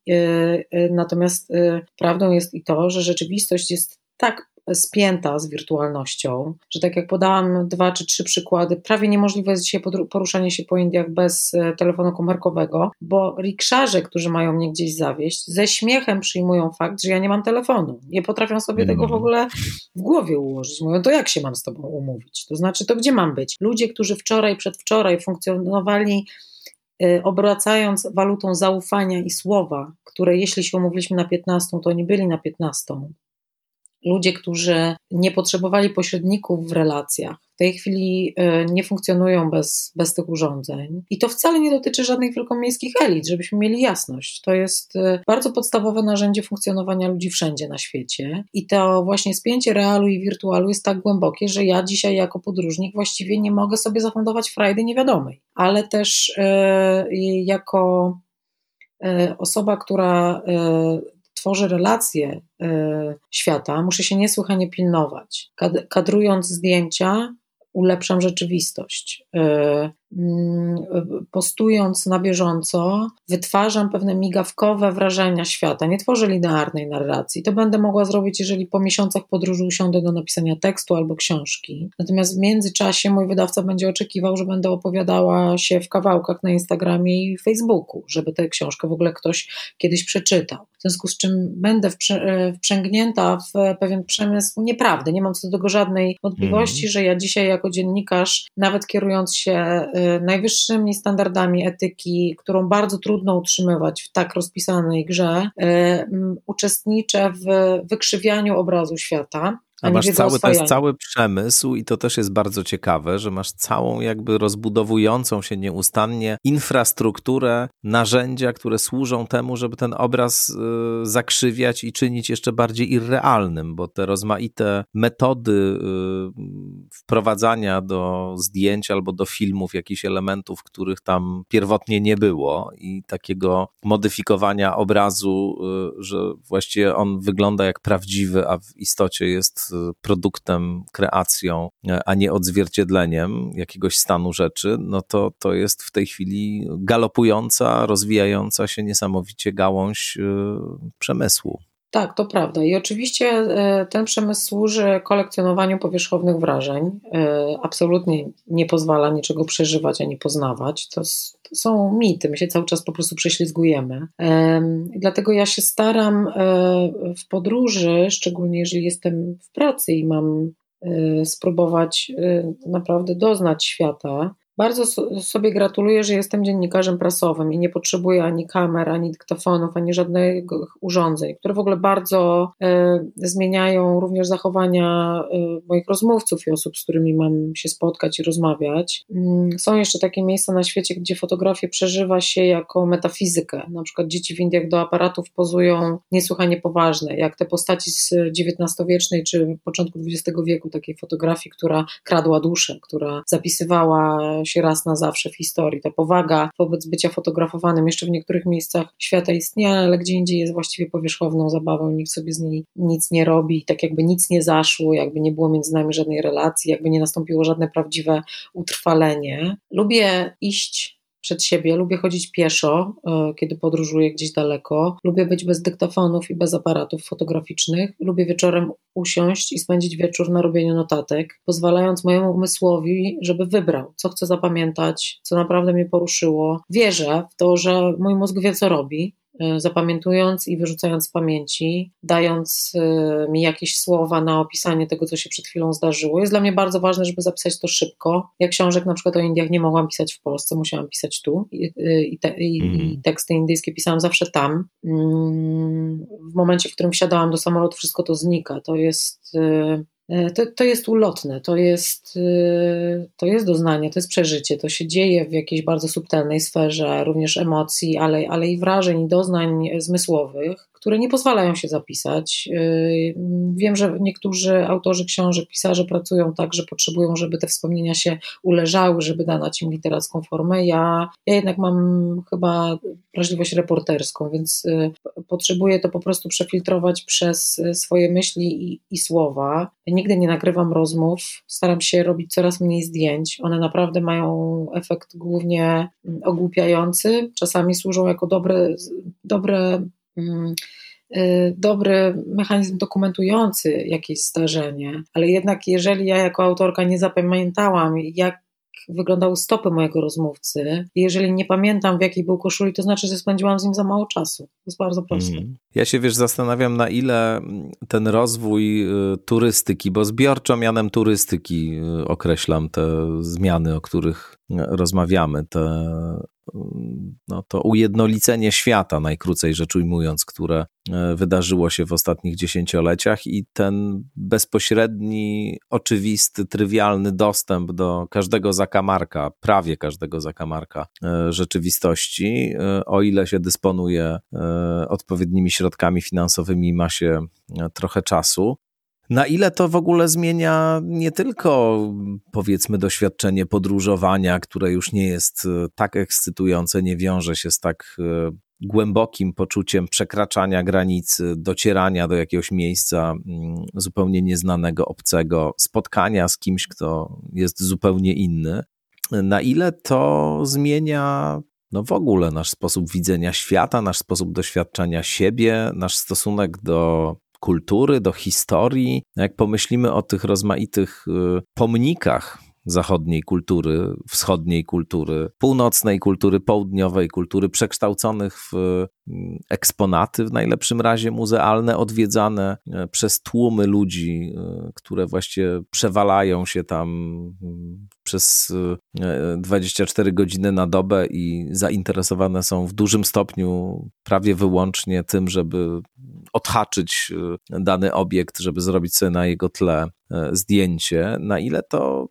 natomiast prawdą jest i to, że rzeczywistość jest tak spięta z wirtualnością, że tak jak podałam dwa czy trzy przykłady, prawie niemożliwe jest dzisiaj poruszanie się po Indiach bez e, telefonu komórkowego, bo rikszarze, którzy mają mnie gdzieś zawieść, ze śmiechem przyjmują fakt, że ja nie mam telefonu. Nie potrafią sobie tego w ogóle w głowie ułożyć. Mówią, to jak się mam z tobą umówić? To znaczy, to gdzie mam być? Ludzie, którzy wczoraj, przedwczoraj funkcjonowali e, obracając walutą zaufania i słowa, które jeśli się umówiliśmy na 15, to oni byli na 15, ludzie, którzy nie potrzebowali pośredników w relacjach, w tej chwili e, nie funkcjonują bez, bez tych urządzeń. I to wcale nie dotyczy żadnych wielkomiejskich elit, żebyśmy mieli jasność. To jest e, bardzo podstawowe narzędzie funkcjonowania ludzi wszędzie na świecie. I to właśnie spięcie realu i wirtualu jest tak głębokie, że ja dzisiaj jako podróżnik właściwie nie mogę sobie zafundować frajdy niewiadomej. Ale też e, jako osoba, która tworzę relacje y, świata, muszę się niesłychanie pilnować. Kadrując zdjęcia, ulepszam rzeczywistość. Y, postując na bieżąco, wytwarzam pewne migawkowe wrażenia świata. Nie tworzę linearnej narracji. To będę mogła zrobić, jeżeli po miesiącach podróży usiądę do napisania tekstu albo książki. Natomiast w międzyczasie mój wydawca będzie oczekiwał, że będę opowiadała się w kawałkach na Instagramie i Facebooku, żeby tę książkę w ogóle ktoś kiedyś przeczytał. W związku z czym będę e, wprzęgnięta w pewien przemysł nieprawdy. Nie mam co do tego żadnej wątpliwości, mm. że ja dzisiaj jako dziennikarz, nawet kierując się e, najwyższymi standardami etyki, którą bardzo trudno utrzymywać w tak rozpisanej grze, y, uczestniczę w wykrzywianiu obrazu świata. A masz cały, to jest cały przemysł i to też jest bardzo ciekawe, że masz całą jakby rozbudowującą się nieustannie infrastrukturę, narzędzia, które służą temu, żeby ten obraz y, zakrzywiać i czynić jeszcze bardziej irrealnym, bo te rozmaite metody y, wprowadzania do zdjęć albo do filmów jakichś elementów, których tam pierwotnie nie było i takiego modyfikowania obrazu, y, że właściwie on wygląda jak prawdziwy, a w istocie jest produktem, kreacją, a nie odzwierciedleniem jakiegoś stanu rzeczy, no to to jest w tej chwili galopująca, rozwijająca się niesamowicie gałąź y, przemysłu. Tak, to prawda. I oczywiście e, ten przemysł służy kolekcjonowaniu powierzchownych wrażeń. E, absolutnie nie pozwala niczego przeżywać ani poznawać. To, są mity, my się cały czas po prostu prześlizgujemy. Dlatego ja się staram e, w podróży, szczególnie jeżeli jestem w pracy i mam spróbować naprawdę doznać świata, bardzo sobie gratuluję, że jestem dziennikarzem prasowym i nie potrzebuję ani kamer, ani dyktafonów, ani żadnych urządzeń, które w ogóle bardzo e, zmieniają również zachowania e, moich rozmówców i osób, z którymi mam się spotkać i rozmawiać. Mm, są jeszcze takie miejsca na świecie, gdzie fotografię przeżywa się jako metafizykę. Na przykład dzieci w Indiach do aparatów pozują niesłychanie poważne, jak te postaci z XIX-wiecznej czy początku XX wieku, takiej fotografii, która kradła duszę, która zapisywała się raz na zawsze w historii. Ta powaga wobec bycia fotografowanym jeszcze w niektórych miejscach świata istnieje, ale gdzie indziej jest właściwie powierzchowną zabawą, nikt sobie z niej nic nie robi, tak jakby nic nie zaszło, jakby nie było między nami żadnej relacji, jakby nie nastąpiło żadne prawdziwe utrwalenie. Lubię iść przed siebie. Lubię chodzić pieszo, e, kiedy podróżuję gdzieś daleko. Lubię być bez dyktafonów i bez aparatów fotograficznych. Lubię wieczorem usiąść i spędzić wieczór na robieniu notatek, pozwalając mojemu umysłowi, żeby wybrał, co chcę zapamiętać, co naprawdę mnie poruszyło. Wierzę w to, że mój mózg wie, co robi zapamiętując i wyrzucając z pamięci, dając e, mi jakieś słowa na opisanie tego, co się przed chwilą zdarzyło. Jest dla mnie bardzo ważne, żeby zapisać to szybko. Ja książek na przykład o Indiach nie mogłam pisać w Polsce, musiałam pisać tu i, i, te, i, i mhm. teksty indyjskie pisałam zawsze tam. Mm, w momencie, w którym wsiadałam do samolotu, wszystko to znika. To jest to, to jest ulotne, to jest, to jest doznanie, to jest przeżycie, to się dzieje w jakiejś bardzo subtelnej sferze, również emocji, ale, ale i wrażeń, i doznań zmysłowych które nie pozwalają się zapisać. Yy, wiem, że niektórzy autorzy książek, pisarze pracują tak, że potrzebują, żeby te wspomnienia się uleżały, żeby nadać im literacką formę. Ja, ja jednak mam chyba wrażliwość reporterską, więc yy, potrzebuję to po prostu przefiltrować przez swoje myśli i, i słowa. Nigdy nie nagrywam rozmów, staram się robić coraz mniej zdjęć. One naprawdę mają efekt głównie ogłupiający, czasami służą jako dobre, dobre Mm, dobry mechanizm dokumentujący jakieś zdarzenie, ale jednak jeżeli ja jako autorka nie zapamiętałam, jak wyglądały stopy mojego rozmówcy. Jeżeli nie pamiętam, w jakiej był koszuli, to znaczy, że spędziłam z nim za mało czasu. To jest bardzo proste. Mm. Ja się, wiesz, zastanawiam, na ile ten rozwój y, turystyki, bo zbiorczo mianem turystyki y, określam te zmiany, o których rozmawiamy, te no, to ujednolicenie świata, najkrócej rzecz ujmując, które e, wydarzyło się w ostatnich dziesięcioleciach i ten bezpośredni, oczywisty, trywialny dostęp do każdego zakamarka, prawie każdego zakamarka e, rzeczywistości, e, o ile się dysponuje odpowiednimi środkami finansowymi ma się trochę czasu, na ile to w ogóle zmienia nie tylko powiedzmy doświadczenie podróżowania, które już nie jest e, tak ekscytujące, nie wiąże się z tak e, głębokim poczuciem przekraczania granicy, docierania do jakiegoś miejsca mm, zupełnie nieznanego, obcego, spotkania z kimś, kto jest zupełnie inny. Na ile to zmienia no w ogóle nasz sposób widzenia świata, nasz sposób doświadczania siebie, nasz stosunek do kultury, do historii. Jak pomyślimy o tych rozmaitych y, pomnikach zachodniej kultury, wschodniej kultury, północnej kultury, południowej kultury, przekształconych w mm, eksponaty, w najlepszym razie muzealne, odwiedzane e, przez tłumy ludzi, które właściwie przewalają się tam przez 24 e, godziny na dobę i zainteresowane są w dużym stopniu prawie wyłącznie tym, żeby odhaczyć dany obiekt, żeby zrobić sobie na jego tle zdjęcie, na ile to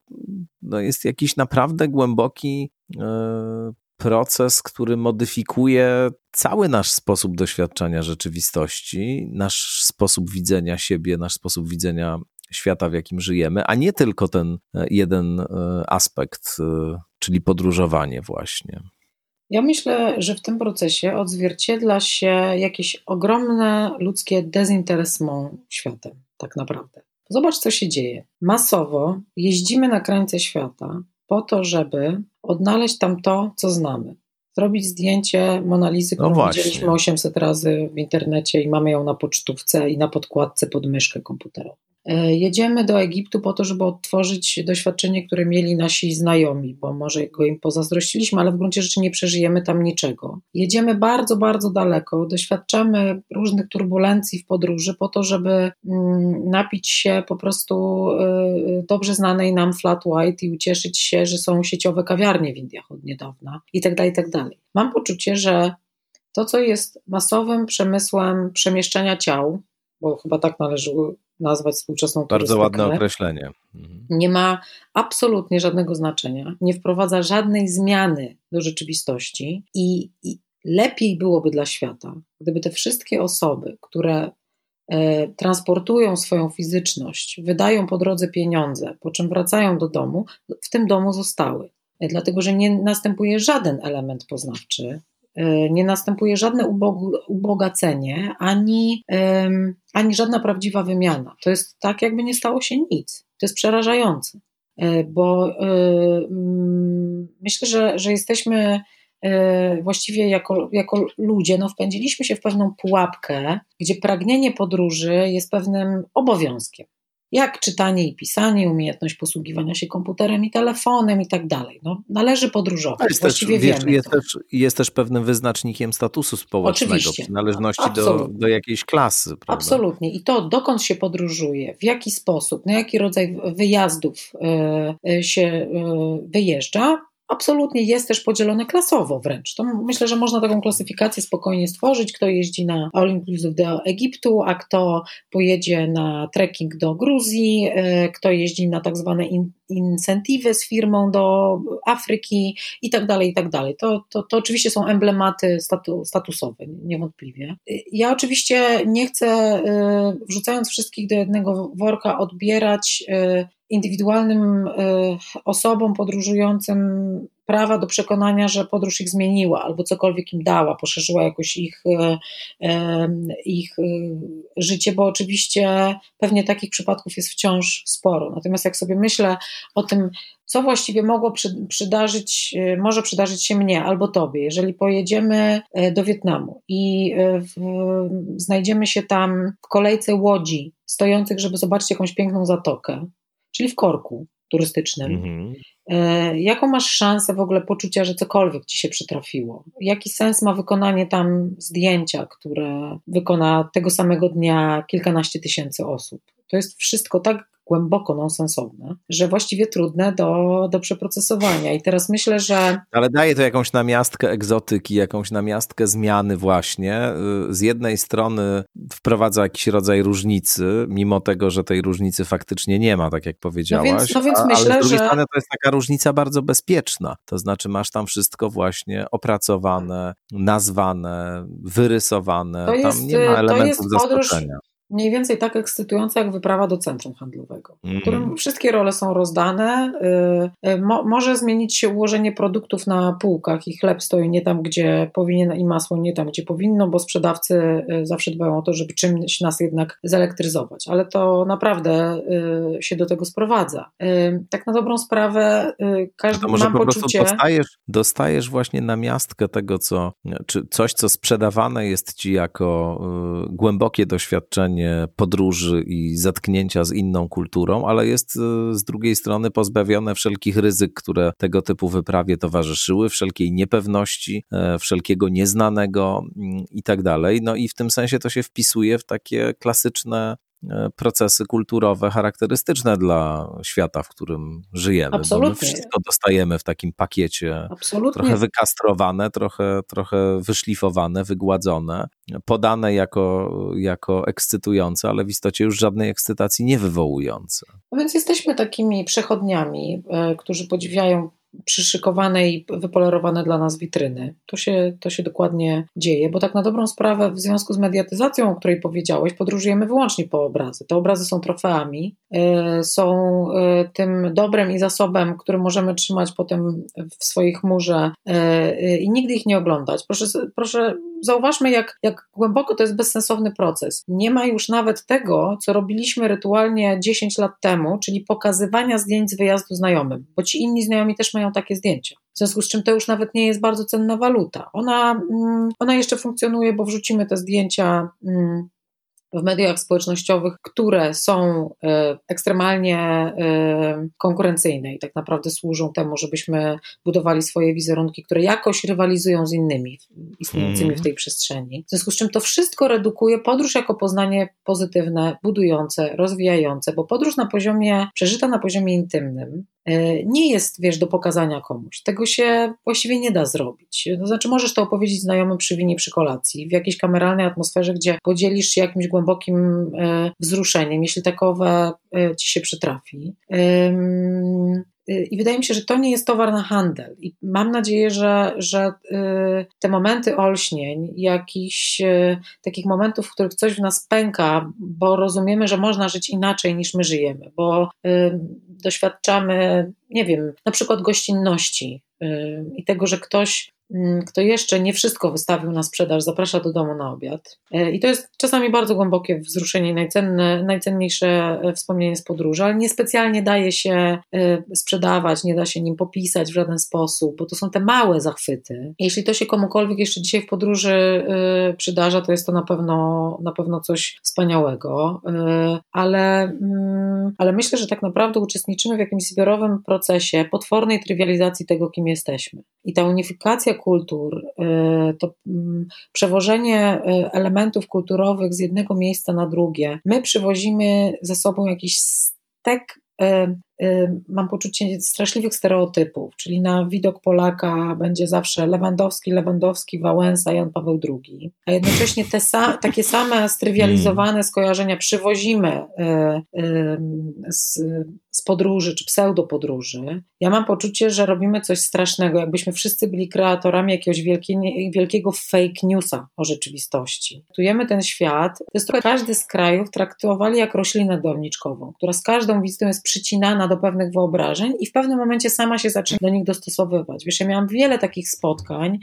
no jest jakiś naprawdę głęboki e, proces, który modyfikuje cały nasz sposób doświadczania rzeczywistości, nasz sposób widzenia siebie, nasz sposób widzenia świata, w jakim żyjemy, a nie tylko ten jeden aspekt, czyli podróżowanie, właśnie. Ja myślę, że w tym procesie odzwierciedla się jakieś ogromne ludzkie dezinteresement światem, tak naprawdę. Zobacz, co się dzieje. Masowo jeździmy na krańce świata po to, żeby odnaleźć tam to, co znamy. Zrobić zdjęcie Monalizy, którą no widzieliśmy 800 razy w internecie i mamy ją na pocztówce i na podkładce pod myszkę komputerową. E, jedziemy do Egiptu po to, żeby odtworzyć doświadczenie, które mieli nasi znajomi, bo może go im pozazdrościliśmy, ale w gruncie rzeczy nie przeżyjemy tam niczego. Jedziemy bardzo, bardzo daleko, doświadczamy różnych turbulencji w podróży po to, żeby mm, napić się po prostu e, dobrze znanej nam flat white i ucieszyć się, że są sieciowe kawiarnie w Indiach od niedawna i tak dalej, i tak. Mam poczucie, że to, co jest masowym przemysłem przemieszczania ciał, bo chyba tak należy nazwać współczesną Bardzo turystykę. ładne określenie. Mhm. Nie ma absolutnie żadnego znaczenia, nie wprowadza żadnej zmiany do rzeczywistości i, i lepiej byłoby dla świata, gdyby te wszystkie osoby, które e, transportują swoją fizyczność, wydają po drodze pieniądze, po czym wracają do domu, w tym domu zostały. E, dlatego, że nie następuje żaden element poznawczy, nie następuje żadne ubogacenie, ani, ani żadna prawdziwa wymiana. To jest tak, jakby nie stało się nic. To jest przerażające, e, bo e, mm, myślę, że, że jesteśmy właściwie jako, jako ludzie, no wpędziliśmy się w pewną pułapkę, gdzie pragnienie podróży jest pewnym obowiązkiem jak czytanie i pisanie, umiejętność posługiwania się komputerem i telefonem i tak dalej. No, należy podróżować. Jest Właściwie też, wiemy. Jest też, jest też pewnym wyznacznikiem statusu społecznego, Oczywiście. przynależności do, do jakiejś klasy. Prawda? Absolutnie. I to, dokąd się podróżuje, w jaki sposób, na jaki rodzaj wyjazdów y, y, się y, wyjeżdża, absolutnie jest też podzielone klasowo wręcz. To myślę, że można taką klasyfikację spokojnie stworzyć, kto jeździ na all inclusive do Egiptu, a kto pojedzie na trekking do Gruzji, e, kto jeździ na tak zwane in, incentywy z firmą do Afryki i tak dalej, i tak dalej. To, to, to oczywiście są emblematy statu, statusowe, niewątpliwie. Ja oczywiście nie chcę, e, wrzucając wszystkich do jednego worka, odbierać e, indywidualnym osobom podróżującym prawa do przekonania, że podróż ich zmieniła albo cokolwiek im dała, poszerzyła jakoś ich, ich życie, bo oczywiście pewnie takich przypadków jest wciąż sporo. Natomiast jak sobie myślę o tym, co właściwie mogło przydarzyć, może przydarzyć się mnie albo tobie, jeżeli pojedziemy e, do Wietnamu i e, w, znajdziemy się tam w kolejce łodzi stojących, żeby zobaczyć jakąś piękną zatokę, czyli w korku turystycznym. Mhm. E, jaką masz szansę w ogóle poczucia, że cokolwiek ci się przytrafiło? Jaki sens ma wykonanie tam zdjęcia, które wykona tego samego dnia kilkanaście tysięcy osób? To jest wszystko tak głęboko nonsensowne, że właściwie trudne do, do przeprocesowania. I teraz myślę, że. Ale daje to jakąś namiastkę egzotyki, jakąś namiastkę zmiany, właśnie. Z jednej strony wprowadza jakiś rodzaj różnicy, mimo tego, że tej różnicy faktycznie nie ma, tak jak powiedziałaś. No więc, no więc a, myślę, ale z drugiej że... strony to jest taka różnica bardzo bezpieczna. To znaczy, masz tam wszystko właśnie opracowane, nazwane, wyrysowane. To jest, tam nie ma elementów to jest podróż, zaskoczenia mniej więcej tak ekscytująca jak wyprawa do centrum handlowego, w mm. którym wszystkie role są rozdane. Y, y, mo, może zmienić się ułożenie produktów na półkach i chleb stoi nie tam, gdzie powinien i masło nie tam, gdzie powinno, bo sprzedawcy y, zawsze dbają o to, żeby czymś nas jednak zelektryzować, ale to naprawdę się do tego sprowadza. Tak na dobrą sprawę każdy może po poczucie... prostu dostajesz, dostajesz właśnie namiastkę tego, co, czy coś, co sprzedawane jest ci jako głębokie doświadczenie podróży i zetknięcia z inną kulturą, ale jest e, z drugiej strony pozbawione wszelkich ryzyk, które tego typu wyprawie towarzyszyły, wszelkiej niepewności, e, wszelkiego nieznanego mm, i tak dalej. No i w tym sensie to się wpisuje w takie klasyczne procesy kulturowe charakterystyczne dla świata, w którym żyjemy. Absolutnie. Wszystko dostajemy w takim pakiecie, Absolutnie. trochę wykastrowane, trochę, trochę wyszlifowane, wygładzone, podane jako, jako ekscytujące, ale w istocie już żadnej ekscytacji nie wywołujące. No więc jesteśmy takimi przechodniami, e, którzy podziwiają przyszykowane i wypolerowane dla nas witryny. To się, to się dokładnie dzieje, bo tak na dobrą sprawę w związku z mediatyzacją, o której powiedziałeś, podróżujemy wyłącznie po obrazy. Te obrazy są trofeami, y, są y, tym dobrem i zasobem, który możemy trzymać potem w swojej chmurze y, i nigdy ich nie oglądać. Proszę, proszę zauważmy, jak, jak głęboko to jest bezsensowny proces. Nie ma już nawet tego, co robiliśmy rytualnie 10 lat temu, czyli pokazywania zdjęć z wyjazdu znajomym, bo ci inni znajomi też mają takie zdjęcia. W związku z czym to już nawet nie jest bardzo cenna waluta. Ona, mm, ona jeszcze funkcjonuje, bo wrzucimy te zdjęcia mm, w mediach społecznościowych, które są e, ekstremalnie e, konkurencyjne i tak naprawdę służą temu, żebyśmy budowali swoje wizerunki, które jakoś rywalizują z innymi istniejącymi w mhm. tej przestrzeni. W związku z czym to wszystko redukuje podróż jako poznanie pozytywne, budujące, rozwijające, bo podróż na poziomie, przeżyta na poziomie intymnym, nie jest, wiesz, do pokazania komuś. Tego się właściwie nie da zrobić. To znaczy, możesz to opowiedzieć znajomym przy winie, przy kolacji, w jakiejś kameralnej atmosferze, gdzie podzielisz się jakimś głębokim e, wzruszeniem, jeśli takowe e, ci się przytrafi. I wydaje mi się, że to nie jest towar na handel. I mam nadzieję, że, że te momenty olśnień, jakichś takich momentów, w których coś w nas pęka, bo rozumiemy, że można żyć inaczej niż my żyjemy, bo doświadczamy, nie wiem, na przykład gościnności i tego, że ktoś kto jeszcze nie wszystko wystawił na sprzedaż, zaprasza do domu na obiad. E, I to jest czasami bardzo głębokie wzruszenie, najcenne, najcenniejsze e, wspomnienie z podróży, ale niespecjalnie daje się e, sprzedawać, nie da się nim popisać w żaden sposób, bo to są te małe zachwyty. Jeśli to się komukolwiek jeszcze dzisiaj w podróży przydarza, to jest to na pewno, na pewno coś wspaniałego, ale, mm, ale myślę, że tak naprawdę uczestniczymy w jakimś zbiorowym procesie potwornej trywializacji tego, kim jesteśmy. I ta unifikacja kultur, y, to mm, przewożenie y, elementów kulturowych z jednego miejsca na drugie. My przywozimy ze sobą jakiś stek y, mam poczucie straszliwych stereotypów, czyli na widok Polaka będzie zawsze Lewandowski, Lewandowski, Wałęsa, Jan Paweł II, a jednocześnie te sa takie same strywializowane skojarzenia przywozimy z, z podróży czy pseudo podróży. Ja mam poczucie, że robimy coś strasznego, jakbyśmy wszyscy byli kreatorami jakiegoś wielkiego fake newsa o rzeczywistości. Traktujemy ten świat, to jest trochę każdy z krajów traktowali jak roślinę downiczkową, która z każdą wizytą jest przycinana do pewnych wyobrażeń i w pewnym momencie sama się zaczyna do nich dostosowywać. Wiesz, ja miałam wiele takich spotkań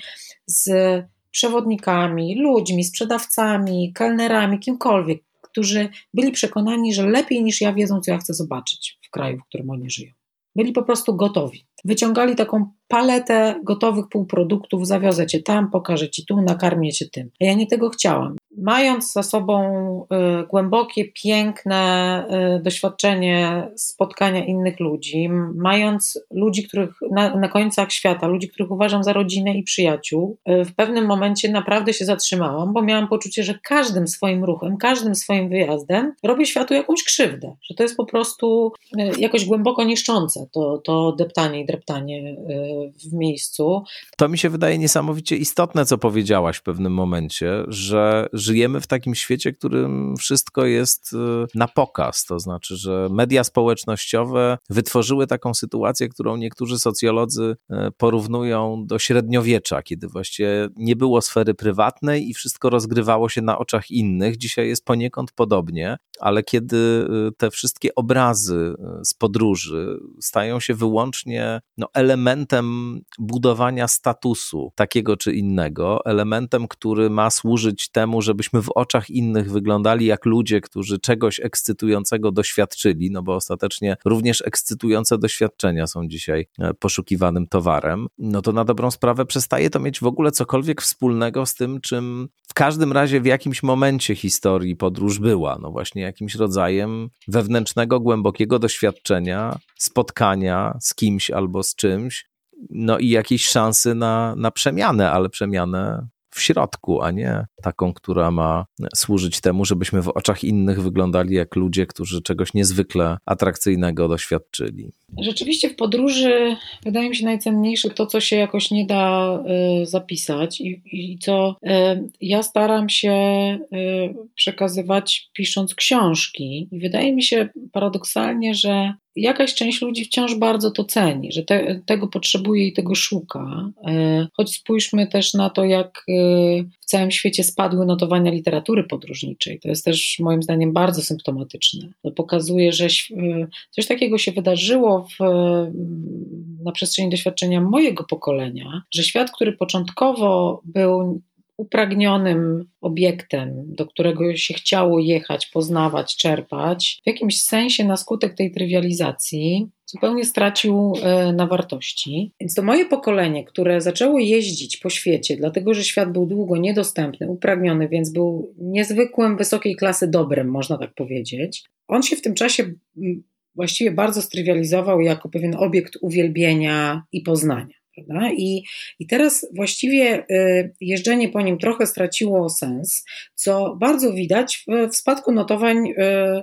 z przewodnikami, ludźmi, sprzedawcami, kelnerami, kimkolwiek, którzy byli przekonani, że lepiej niż ja wiedzą, co ja chcę zobaczyć w kraju, w którym oni żyją. Byli po prostu gotowi. Wyciągali taką paletę gotowych półproduktów, zawiozę cię tam, pokażę ci tu, nakarmię cię tym. A ja nie tego chciałam mając za sobą y, głębokie, piękne y, doświadczenie spotkania innych ludzi, mając ludzi, których na, na końcach świata, ludzi, których uważam za rodzinę i przyjaciół, y, w pewnym momencie naprawdę się zatrzymałam, bo miałam poczucie, że każdym swoim ruchem, każdym swoim wyjazdem robię światu jakąś krzywdę, że to jest po prostu jakoś głęboko niszczące to, to deptanie i dreptanie w miejscu. To mi się wydaje niesamowicie istotne, co powiedziałaś w pewnym momencie, że żyjemy w takim świecie, którym wszystko jest y, na pokaz. To znaczy, że media społecznościowe wytworzyły taką sytuację, którą niektórzy socjolodzy y, porównują do średniowiecza, kiedy właściwie nie było sfery prywatnej i wszystko rozgrywało się na oczach innych. Dzisiaj jest poniekąd podobnie, ale kiedy y, te wszystkie obrazy z podróży stają się wyłącznie no, elementem budowania statusu takiego czy innego, elementem, który ma służyć temu, żebyśmy w oczach innych wyglądali jak ludzie, którzy czegoś ekscytującego doświadczyli, no bo ostatecznie również ekscytujące doświadczenia są dzisiaj e, poszukiwanym towarem, no to na dobrą sprawę przestaje to mieć w ogóle cokolwiek wspólnego z tym, czym w każdym razie w jakimś momencie historii podróż była. No właśnie jakimś rodzajem wewnętrznego, głębokiego doświadczenia, spotkania z kimś albo z czymś, no i jakiejś szansy na, na przemianę, ale przemianę w środku, a nie taką, która ma służyć temu, żebyśmy w oczach innych wyglądali jak ludzie, którzy czegoś niezwykle atrakcyjnego doświadczyli. Rzeczywiście w podróży wydaje mi się najcenniejsze to, co się jakoś nie da y, zapisać i, i co y, ja staram się y, przekazywać pisząc książki. I wydaje mi się paradoksalnie, że jakaś część ludzi wciąż bardzo to ceni, że te, tego potrzebuje i tego szuka. Choć spójrzmy też na to, jak w całym świecie spadły notowania literatury podróżniczej. To jest też moim zdaniem bardzo symptomatyczne. To pokazuje, że coś takiego się wydarzyło w, na przestrzeni doświadczenia mojego pokolenia, że świat, który początkowo był upragnionym obiektem, do którego się chciało jechać, poznawać, czerpać, w jakimś sensie na skutek tej trywializacji zupełnie stracił e, na wartości. Więc to moje pokolenie, które zaczęło jeździć po świecie, dlatego że świat był długo niedostępny, upragniony, więc był niezwykłym, wysokiej klasy dobrem, można tak powiedzieć. On się w tym czasie właściwie bardzo strywializował jako pewien obiekt uwielbienia i poznania. Prawda? I, I teraz właściwie y, jeżdżenie po nim trochę straciło sens, co bardzo widać w, w spadku notowań y,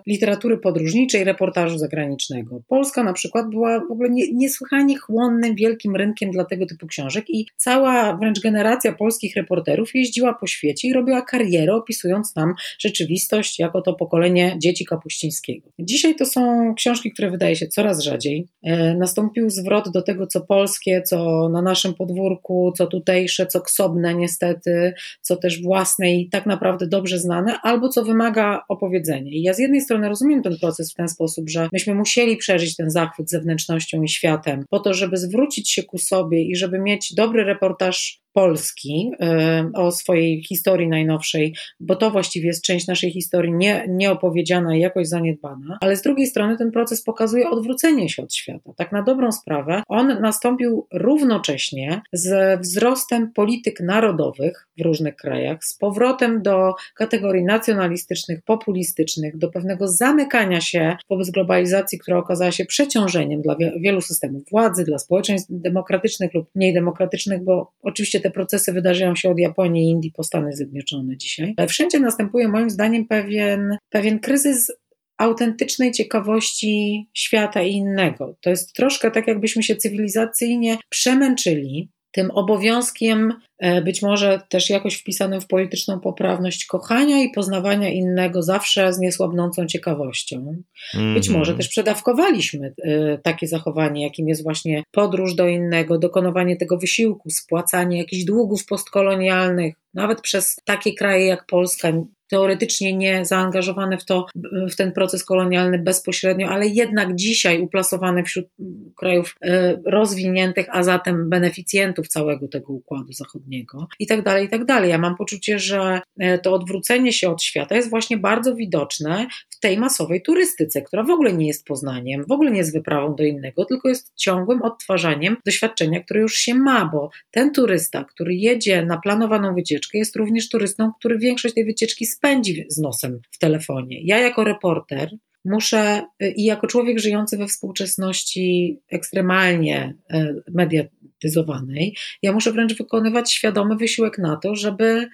literatury podróżniczej, reportażu zagranicznego. Polska na przykład była w ogóle nie, niesłychanie chłonnym, wielkim rynkiem dla tego typu książek i cała wręcz generacja polskich reporterów jeździła po świecie i robiła karierę, opisując tam rzeczywistość jako to pokolenie dzieci Kapuścińskiego. Dzisiaj to są książki, które wydaje się coraz rzadziej. Y, nastąpił zwrot do tego, co polskie, co na naszym podwórku, co tutejsze, co ksobne niestety, co też własne i tak naprawdę dobrze znane, albo co wymaga opowiedzenia. I ja z jednej strony rozumiem ten proces w ten sposób, że myśmy musieli przeżyć ten zachwyt zewnętrznością i światem, po to, żeby zwrócić się ku sobie i żeby mieć dobry reportaż Polski, y, o swojej historii najnowszej, bo to właściwie jest część naszej historii nie, nieopowiedziana i jakoś zaniedbana, ale z drugiej strony ten proces pokazuje odwrócenie się od świata. Tak na dobrą sprawę, on nastąpił równocześnie z wzrostem polityk narodowych w różnych krajach, z powrotem do kategorii nacjonalistycznych, populistycznych, do pewnego zamykania się wobec globalizacji, która okazała się przeciążeniem dla wielu systemów władzy, dla społeczeństw demokratycznych lub mniej demokratycznych, bo oczywiście te procesy wydarzają się od Japonii, Indii po Stany Zjednoczone dzisiaj. Ale wszędzie następuje moim zdaniem pewien, pewien kryzys autentycznej ciekawości świata i innego. To jest troszkę tak, jakbyśmy się cywilizacyjnie przemęczyli tym obowiązkiem, e, być może też jakoś wpisanym w polityczną poprawność kochania i poznawania innego zawsze z niesłabnącą ciekawością. Mm. Być może też przedawkowaliśmy e, takie zachowanie, jakim jest właśnie podróż do innego, dokonywanie tego wysiłku, spłacanie jakichś długów postkolonialnych, nawet przez takie kraje jak Polska, teoretycznie nie zaangażowane w to, w ten proces kolonialny bezpośrednio, ale jednak dzisiaj uplasowane wśród krajów e, rozwiniętych, a zatem beneficjentów całego tego układu zachodniego i tak dalej, i tak dalej. Ja mam poczucie, że e, to odwrócenie się od świata jest właśnie bardzo widoczne w tej masowej turystyce, która w ogóle nie jest poznaniem, w ogóle nie jest wyprawą do innego, tylko jest ciągłym odtwarzaniem doświadczenia, które już się ma, bo ten turysta, który jedzie na planowaną wycieczkę, jest również turystą, który większość tej wycieczki spędzi z nosem w telefonie. Ja jako reporter muszę i jako człowiek żyjący we współczesności ekstremalnie e, mediatyzowanej, ja muszę wręcz wykonywać świadomy wysiłek na to, żeby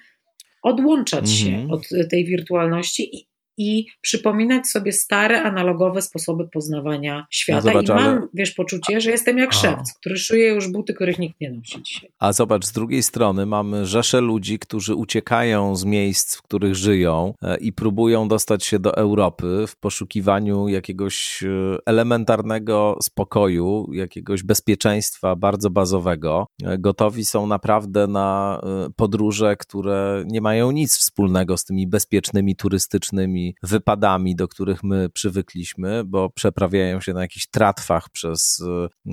odłączać się mhm. od tej wirtualności i, i przypominać sobie stare, analogowe sposoby poznawania świata. No zobacz, I mam, ale... wiesz, poczucie, że jestem jak szewc, który szuje już buty, których nikt nie nosi dzisiaj. A zobacz, z drugiej strony mamy rzesze ludzi, którzy uciekają z miejsc, w których żyją e, i próbują dostać się do Europy w poszukiwaniu jakiegoś e, elementarnego spokoju, jakiegoś bezpieczeństwa bardzo bazowego. E, gotowi są naprawdę na podróże, które nie mają nic wspólnego z tymi bezpiecznymi turystycznymi wypadami, do których my przywykliśmy, bo przeprawiają się na jakichś tratwach przez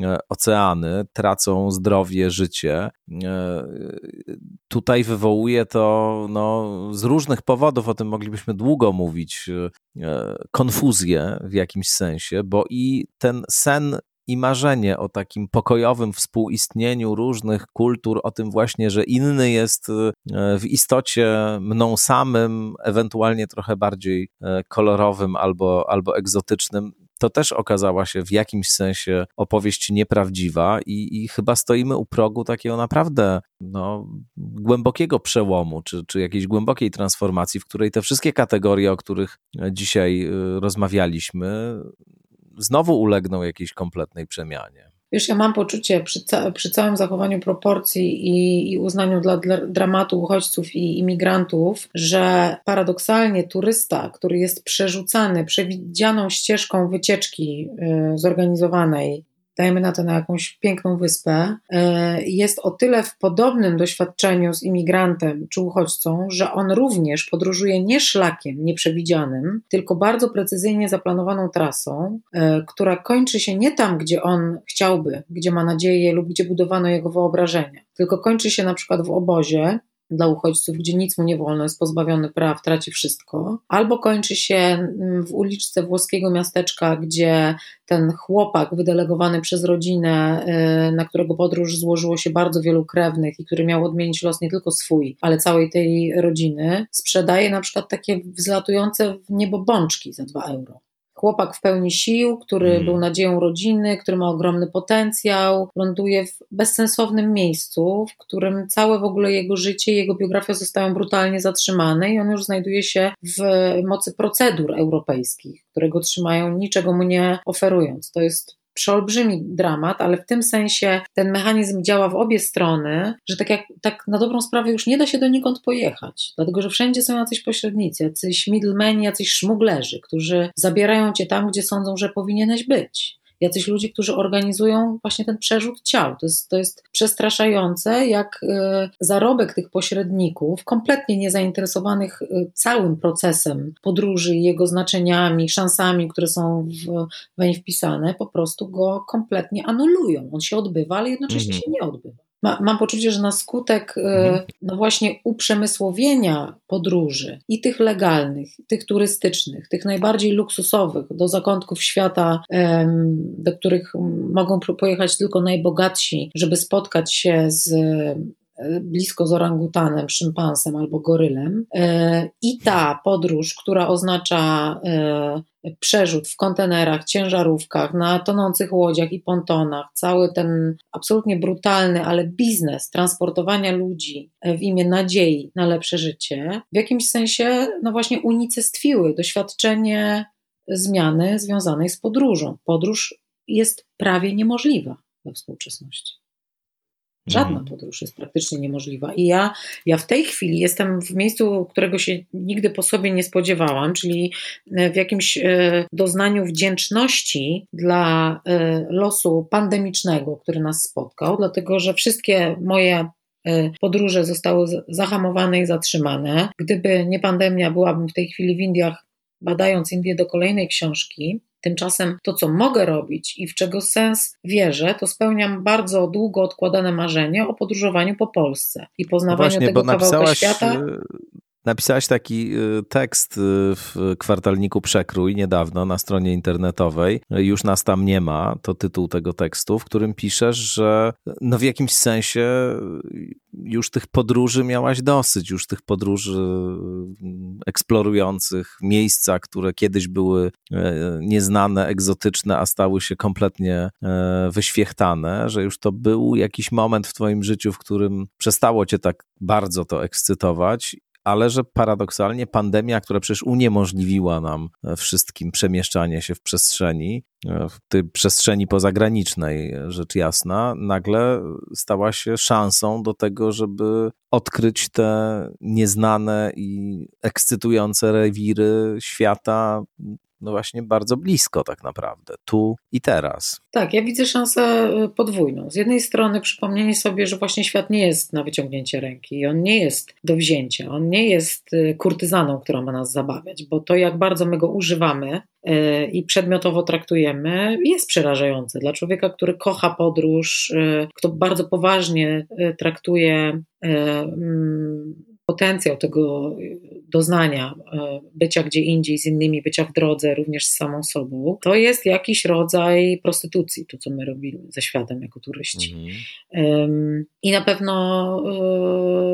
e, oceany, tracą zdrowie, życie. E, tutaj wywołuje to no, z różnych powodów, o tym moglibyśmy długo mówić, e, konfuzję w jakimś sensie, bo i ten sen i marzenie o takim pokojowym współistnieniu różnych kultur, o tym właśnie, że inny jest e, w istocie mną samym, ewentualnie trochę bardziej e, kolorowym albo, albo egzotycznym, to też okazała się w jakimś sensie opowieść nieprawdziwa i, i chyba stoimy u progu takiego naprawdę no, głębokiego przełomu, czy, czy jakiejś głębokiej transformacji, w której te wszystkie kategorie, o których dzisiaj e, rozmawialiśmy, znowu ulegną jakiejś kompletnej przemianie. Wiesz, ja mam poczucie przy, ca przy całym zachowaniu proporcji i, i uznaniu dla, dramatu uchodźców i imigrantów, że paradoksalnie turysta, który jest przerzucany przewidzianą ścieżką wycieczki y, zorganizowanej dajmy na to na jakąś piękną wyspę, e, jest o tyle w podobnym doświadczeniu z imigrantem czy uchodźcą, że on również podróżuje nie szlakiem nieprzewidzianym, tylko bardzo precyzyjnie zaplanowaną trasą, e, która kończy się nie tam, gdzie on chciałby, gdzie ma nadzieję lub gdzie budowano jego wyobrażenia, tylko kończy się na przykład w obozie, dla uchodźców, gdzie nic mu nie wolno, jest pozbawiony praw, traci wszystko, albo kończy się mm, w uliczce włoskiego miasteczka, gdzie ten chłopak wydelegowany przez rodzinę, y, na którego podróż złożyło się bardzo wielu krewnych i który miał odmienić los nie tylko swój, ale całej tej rodziny, sprzedaje na przykład takie wzlatujące w niebo bączki za 2 euro chłopak w pełni sił, który mm. był nadzieją rodziny, który ma ogromny potencjał, ląduje w bezsensownym miejscu, w którym całe w ogóle jego życie, jego biografia zostają brutalnie zatrzymane i on już znajduje się w mocy procedur europejskich, które go trzymają, niczego mu nie oferując. To jest przeolbrzymi dramat, ale w tym sensie ten mechanizm działa w obie strony, że tak jak tak na dobrą sprawę już nie da się donikąd pojechać, dlatego że wszędzie są jacyś pośrednicy, jacyś middlemeni, jacyś szmuglerzy, którzy zabierają cię tam, gdzie sądzą, że powinieneś być jacyś ludzi, którzy organizują właśnie ten przerzut ciał. To jest, to jest przestraszające, jak e, zarobek tych pośredników, kompletnie niezainteresowanych e, całym procesem podróży, jego znaczeniami, szansami, które są w, weń wpisane, po prostu go kompletnie anulują. On się odbywa, ale jednocześnie mhm. się nie odbywa. Ma, mam poczucie, że na skutek e, mhm. no właśnie uprzemysłowienia podróży i tych legalnych, tych turystycznych, tych najbardziej luksusowych, do zakątków świata, do których mogą pojechać tylko najbogatsi, żeby spotkać się z blisko z orangutanem, szympansem albo gorylem. E, I ta podróż, która oznacza e, przerzut w kontenerach, ciężarówkach, na tonących łodziach i pontonach, cały ten absolutnie brutalny, ale biznes transportowania ludzi w imię nadziei na lepsze życie, w jakimś sensie, no właśnie unicestwiły doświadczenie zmiany związanej z podróżą. Podróż jest prawie niemożliwa we współczesności. Żadna mhm. podróż jest praktycznie niemożliwa. I ja, ja w tej chwili jestem w miejscu, którego się nigdy po sobie nie spodziewałam, czyli w jakimś e, doznaniu wdzięczności dla e, losu pandemicznego, który nas spotkał, dlatego że wszystkie moje e, podróże zostały zahamowane i zatrzymane. Gdyby nie pandemia, byłabym w tej chwili w Indiach, badając Indię do kolejnej książki. Tymczasem to, co mogę robić i w czego sens wierzę, to spełniam bardzo długo odkładane marzenie o podróżowaniu po Polsce i poznawaniu no właśnie, tego kawałka świata. Napisałaś taki e, tekst e, w kwartalniku Przekrój niedawno na stronie internetowej. Już nas tam nie ma, to tytuł tego tekstu, w którym piszesz, że no w jakimś sensie już tych podróży miałaś dosyć, już tych podróży mm, eksplorujących miejsca, które kiedyś były e, nieznane, egzotyczne, a stały się kompletnie e, wyświechtane, że już to był jakiś moment w Twoim życiu, w którym przestało Cię tak bardzo to ekscytować ale że paradoksalnie pandemia, która przecież uniemożliwiła nam e, wszystkim przemieszczanie się w przestrzeni, e, w tej przestrzeni pozagranicznej, rzecz jasna, nagle stała się szansą do tego, żeby odkryć te nieznane i ekscytujące rewiry świata no właśnie bardzo blisko tak naprawdę, tu i teraz. Tak, ja widzę szansę y, podwójną. Z jednej strony przypomnienie sobie, że właśnie świat nie jest na wyciągnięcie ręki, on nie jest do wzięcia, on nie jest y, kurtyzaną, która ma nas zabawiać, bo to jak bardzo my go używamy y, i przedmiotowo traktujemy, jest przerażające. Dla człowieka, który kocha podróż, kto bardzo poważnie traktuje mm, potencjał tego doznania, e, bycia gdzie indziej z innymi, bycia w drodze, również z samą sobą, to jest jakiś rodzaj prostytucji, to co my robimy ze światem jako turyści. Mhm. I na pewno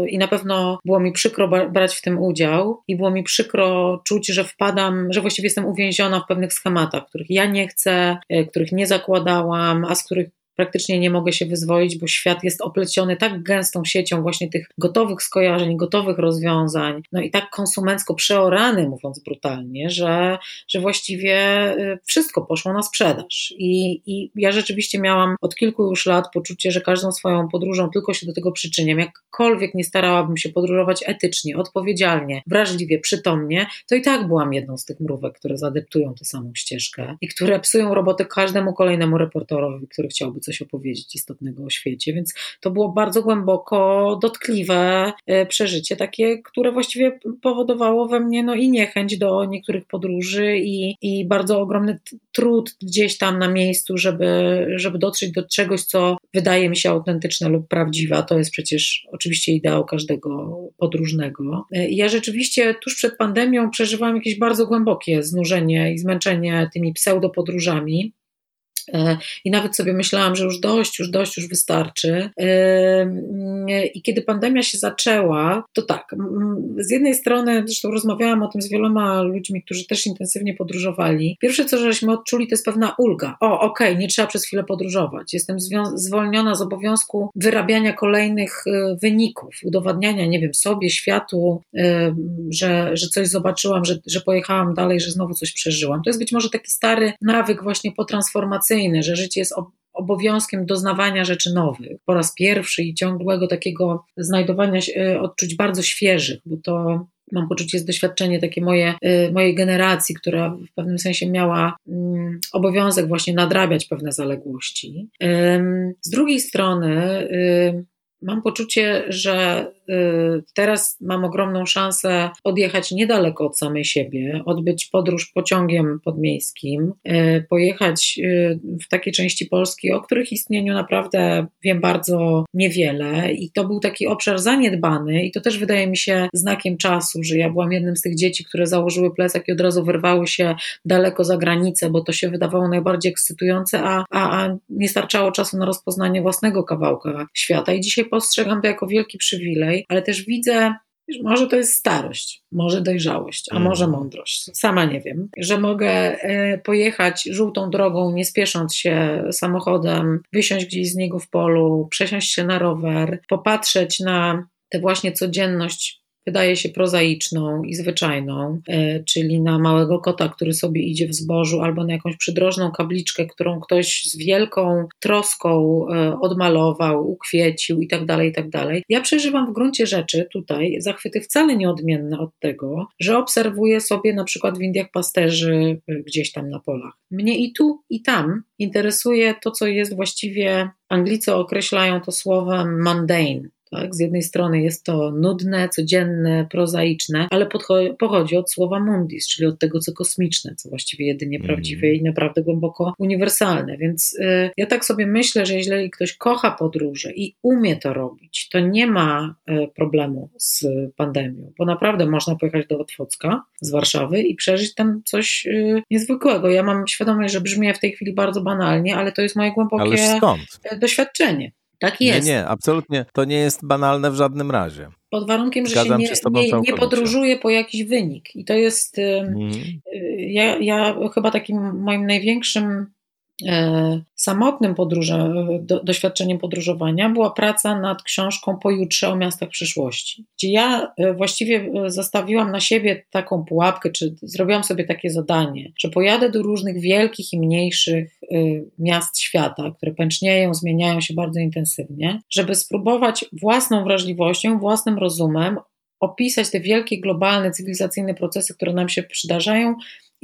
e, i na pewno było mi przykro brać w tym udział i było mi przykro czuć, że wpadam, że właściwie jestem uwięziona w pewnych schematach, których ja nie chcę, e, których nie zakładałam, a z których praktycznie nie mogę się wyzwolić, bo świat jest opleciony tak gęstą siecią właśnie tych gotowych skojarzeń, gotowych rozwiązań, no i tak konsumencko przeorany, mówiąc brutalnie, że, że właściwie y, wszystko poszło na sprzedaż. I, I ja rzeczywiście miałam od kilku już lat poczucie, że każdą swoją podróżą tylko się do tego przyczyniam. Jakkolwiek nie starałabym się podróżować etycznie, odpowiedzialnie, wrażliwie, przytomnie, to i tak byłam jedną z tych mrówek, które zadeptują tę samą ścieżkę i które psują robotę każdemu kolejnemu reporterowi, który chciałby coś opowiedzieć istotnego o świecie, więc to było bardzo głęboko dotkliwe e, przeżycie, takie, które właściwie powodowało we mnie no i niechęć do niektórych podróży i, i bardzo ogromny trud gdzieś tam na miejscu, żeby, żeby dotrzeć do czegoś, co wydaje mi się autentyczne lub prawdziwe, to jest przecież oczywiście ideał każdego podróżnego. E, ja rzeczywiście tuż przed pandemią przeżywałam jakieś bardzo głębokie znużenie i zmęczenie tymi pseudopodróżami. E, I nawet sobie myślałam, że już dość, już dość, już wystarczy. E, I kiedy pandemia się zaczęła, to tak, z jednej strony, zresztą rozmawiałam o tym z wieloma ludźmi, którzy też intensywnie podróżowali. Pierwsze, co żeśmy odczuli, to jest pewna ulga. O, okej, okay, nie trzeba przez chwilę podróżować. Jestem zwolniona z obowiązku wyrabiania kolejnych e, wyników, udowadniania, nie wiem, sobie, światu, że, że coś zobaczyłam, że, że pojechałam dalej, że znowu coś przeżyłam. To jest być może taki stary nawyk właśnie potransformacyjny, że życie jest obowiązkiem doznawania rzeczy nowych po raz pierwszy i ciągłego takiego znajdowania e, odczuć bardzo świeżych, bo to mam poczucie jest doświadczenie takie moje, e, mojej generacji, która w pewnym sensie miała mm, obowiązek właśnie nadrabiać pewne zaległości. Z drugiej strony mam poczucie, że Y, teraz mam ogromną szansę odjechać niedaleko od samej siebie, odbyć podróż pociągiem podmiejskim, y, pojechać y, w takie części Polski, o których istnieniu naprawdę wiem bardzo niewiele. I to był taki obszar zaniedbany, i to też wydaje mi się znakiem czasu, że ja byłam jednym z tych dzieci, które założyły plecak i od razu wyrwały się daleko za granicę, bo to się wydawało najbardziej ekscytujące, a, a, a nie starczało czasu na rozpoznanie własnego kawałka świata. I dzisiaj postrzegam to jako wielki przywilej ale też widzę, może to jest starość, może dojrzałość, a może mhm. mądrość. Sama nie wiem, że mogę e, pojechać żółtą drogą, nie spiesząc się samochodem, wysiąść gdzieś z niego w polu, przesiąść się na rower, popatrzeć na tę właśnie codzienność wydaje się prozaiczną i zwyczajną, e, czyli na małego kota, który sobie idzie w zbożu, albo na jakąś przydrożną kabliczkę, którą ktoś z wielką troską e, odmalował, ukwiecił i tak dalej, i tak. Ja przeżywam w gruncie rzeczy tutaj zachwyty wcale nieodmienne od tego, że obserwuję sobie na przykład w Indiach pasterzy e, gdzieś tam na polach. Mnie i tu, i tam interesuje to, co jest właściwie, Anglicy określają to słowem mundane, tak? Z jednej strony jest to nudne, codzienne, prozaiczne, ale pochodzi od słowa mundis, czyli od tego, co kosmiczne, co właściwie jedynie mm. prawdziwe i naprawdę głęboko uniwersalne. Więc y, ja tak sobie myślę, że jeżeli ktoś kocha podróże i umie to robić, to nie ma y, problemu z pandemią, bo naprawdę można pojechać do Otwocka z Warszawy i przeżyć tam coś y, niezwykłego. Ja mam świadomość, że brzmi w tej chwili bardzo banalnie, ale to jest moje głębokie doświadczenie. Tak jest. Nie, nie, absolutnie. To nie jest banalne w żadnym razie. Pod warunkiem, że się nie, nie, nie podróżuje po jakiś wynik. I to jest. Mhm. Ja, ja chyba takim moim największym samotnym podróże, do, doświadczeniem podróżowania była praca nad książką Pojutrze o miastach przyszłości, gdzie ja e, właściwie e, zastawiłam na siebie taką pułapkę, czy zrobiłam sobie takie zadanie, że pojadę do różnych wielkich i mniejszych miast świata, które pęcznieją, zmieniają się bardzo intensywnie, żeby spróbować własną wrażliwością, własnym rozumem opisać te wielkie, globalne, cywilizacyjne procesy, które nam się przydarzają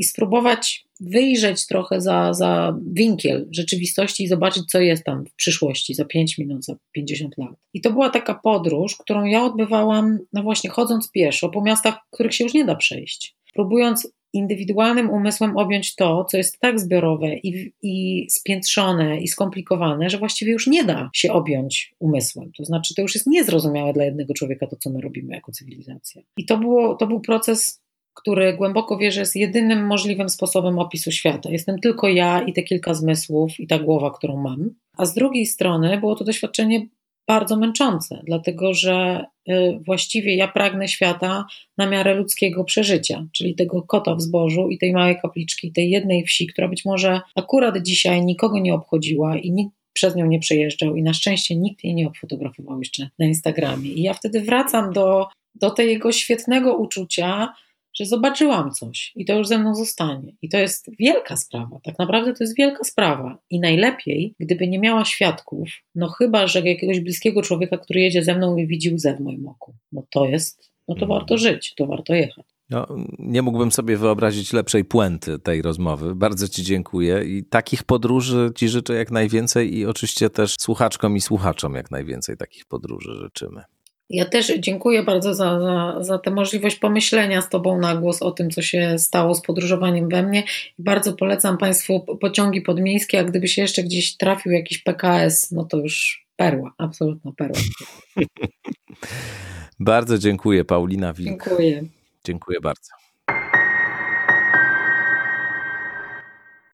i spróbować wyjrzeć trochę za, za winkiel rzeczywistości i zobaczyć, co jest tam w przyszłości, za 5 minut, za 50 lat. I to była taka podróż, którą ja odbywałam, no właśnie, chodząc pieszo po miastach, których się już nie da przejść. Próbując indywidualnym umysłem objąć to, co jest tak zbiorowe i, i spiętrzone i skomplikowane, że właściwie już nie da się objąć umysłem. To znaczy, to już jest niezrozumiałe dla jednego człowieka to, co my robimy jako cywilizacja. I to, było, to był proces który głęboko wierzę jest jedynym możliwym sposobem opisu świata. Jestem tylko ja i te kilka zmysłów i ta głowa, którą mam. A z drugiej strony było to doświadczenie bardzo męczące, dlatego że y, właściwie ja pragnę świata na miarę ludzkiego przeżycia, czyli tego kota w zbożu i tej małej kapliczki, tej jednej wsi, która być może akurat dzisiaj nikogo nie obchodziła i nikt przez nią nie przejeżdżał i na szczęście nikt jej nie obfotografował jeszcze na Instagramie. I ja wtedy wracam do, do tego świetnego uczucia, że zobaczyłam coś i to już ze mną zostanie. I to jest wielka sprawa. Tak naprawdę to jest wielka sprawa. I najlepiej, gdyby nie miała świadków, no chyba, że jakiegoś bliskiego człowieka, który jedzie ze mną i widzi łzę w moim oku. No to jest, no to warto żyć, to warto jechać. No, nie mógłbym sobie wyobrazić lepszej puenty tej rozmowy. Bardzo Ci dziękuję i takich podróży Ci życzę jak najwięcej i oczywiście też słuchaczkom i słuchaczom jak najwięcej takich podróży życzymy. Ja też dziękuję bardzo za, za, za tę możliwość pomyślenia z Tobą na głos o tym, co się stało z podróżowaniem we mnie. Bardzo polecam Państwu pociągi podmiejskie, a gdyby się jeszcze gdzieś trafił jakiś PKS, no to już perła, absolutna perła. bardzo dziękuję, Paulina Wilk. Dziękuję. Dziękuję bardzo.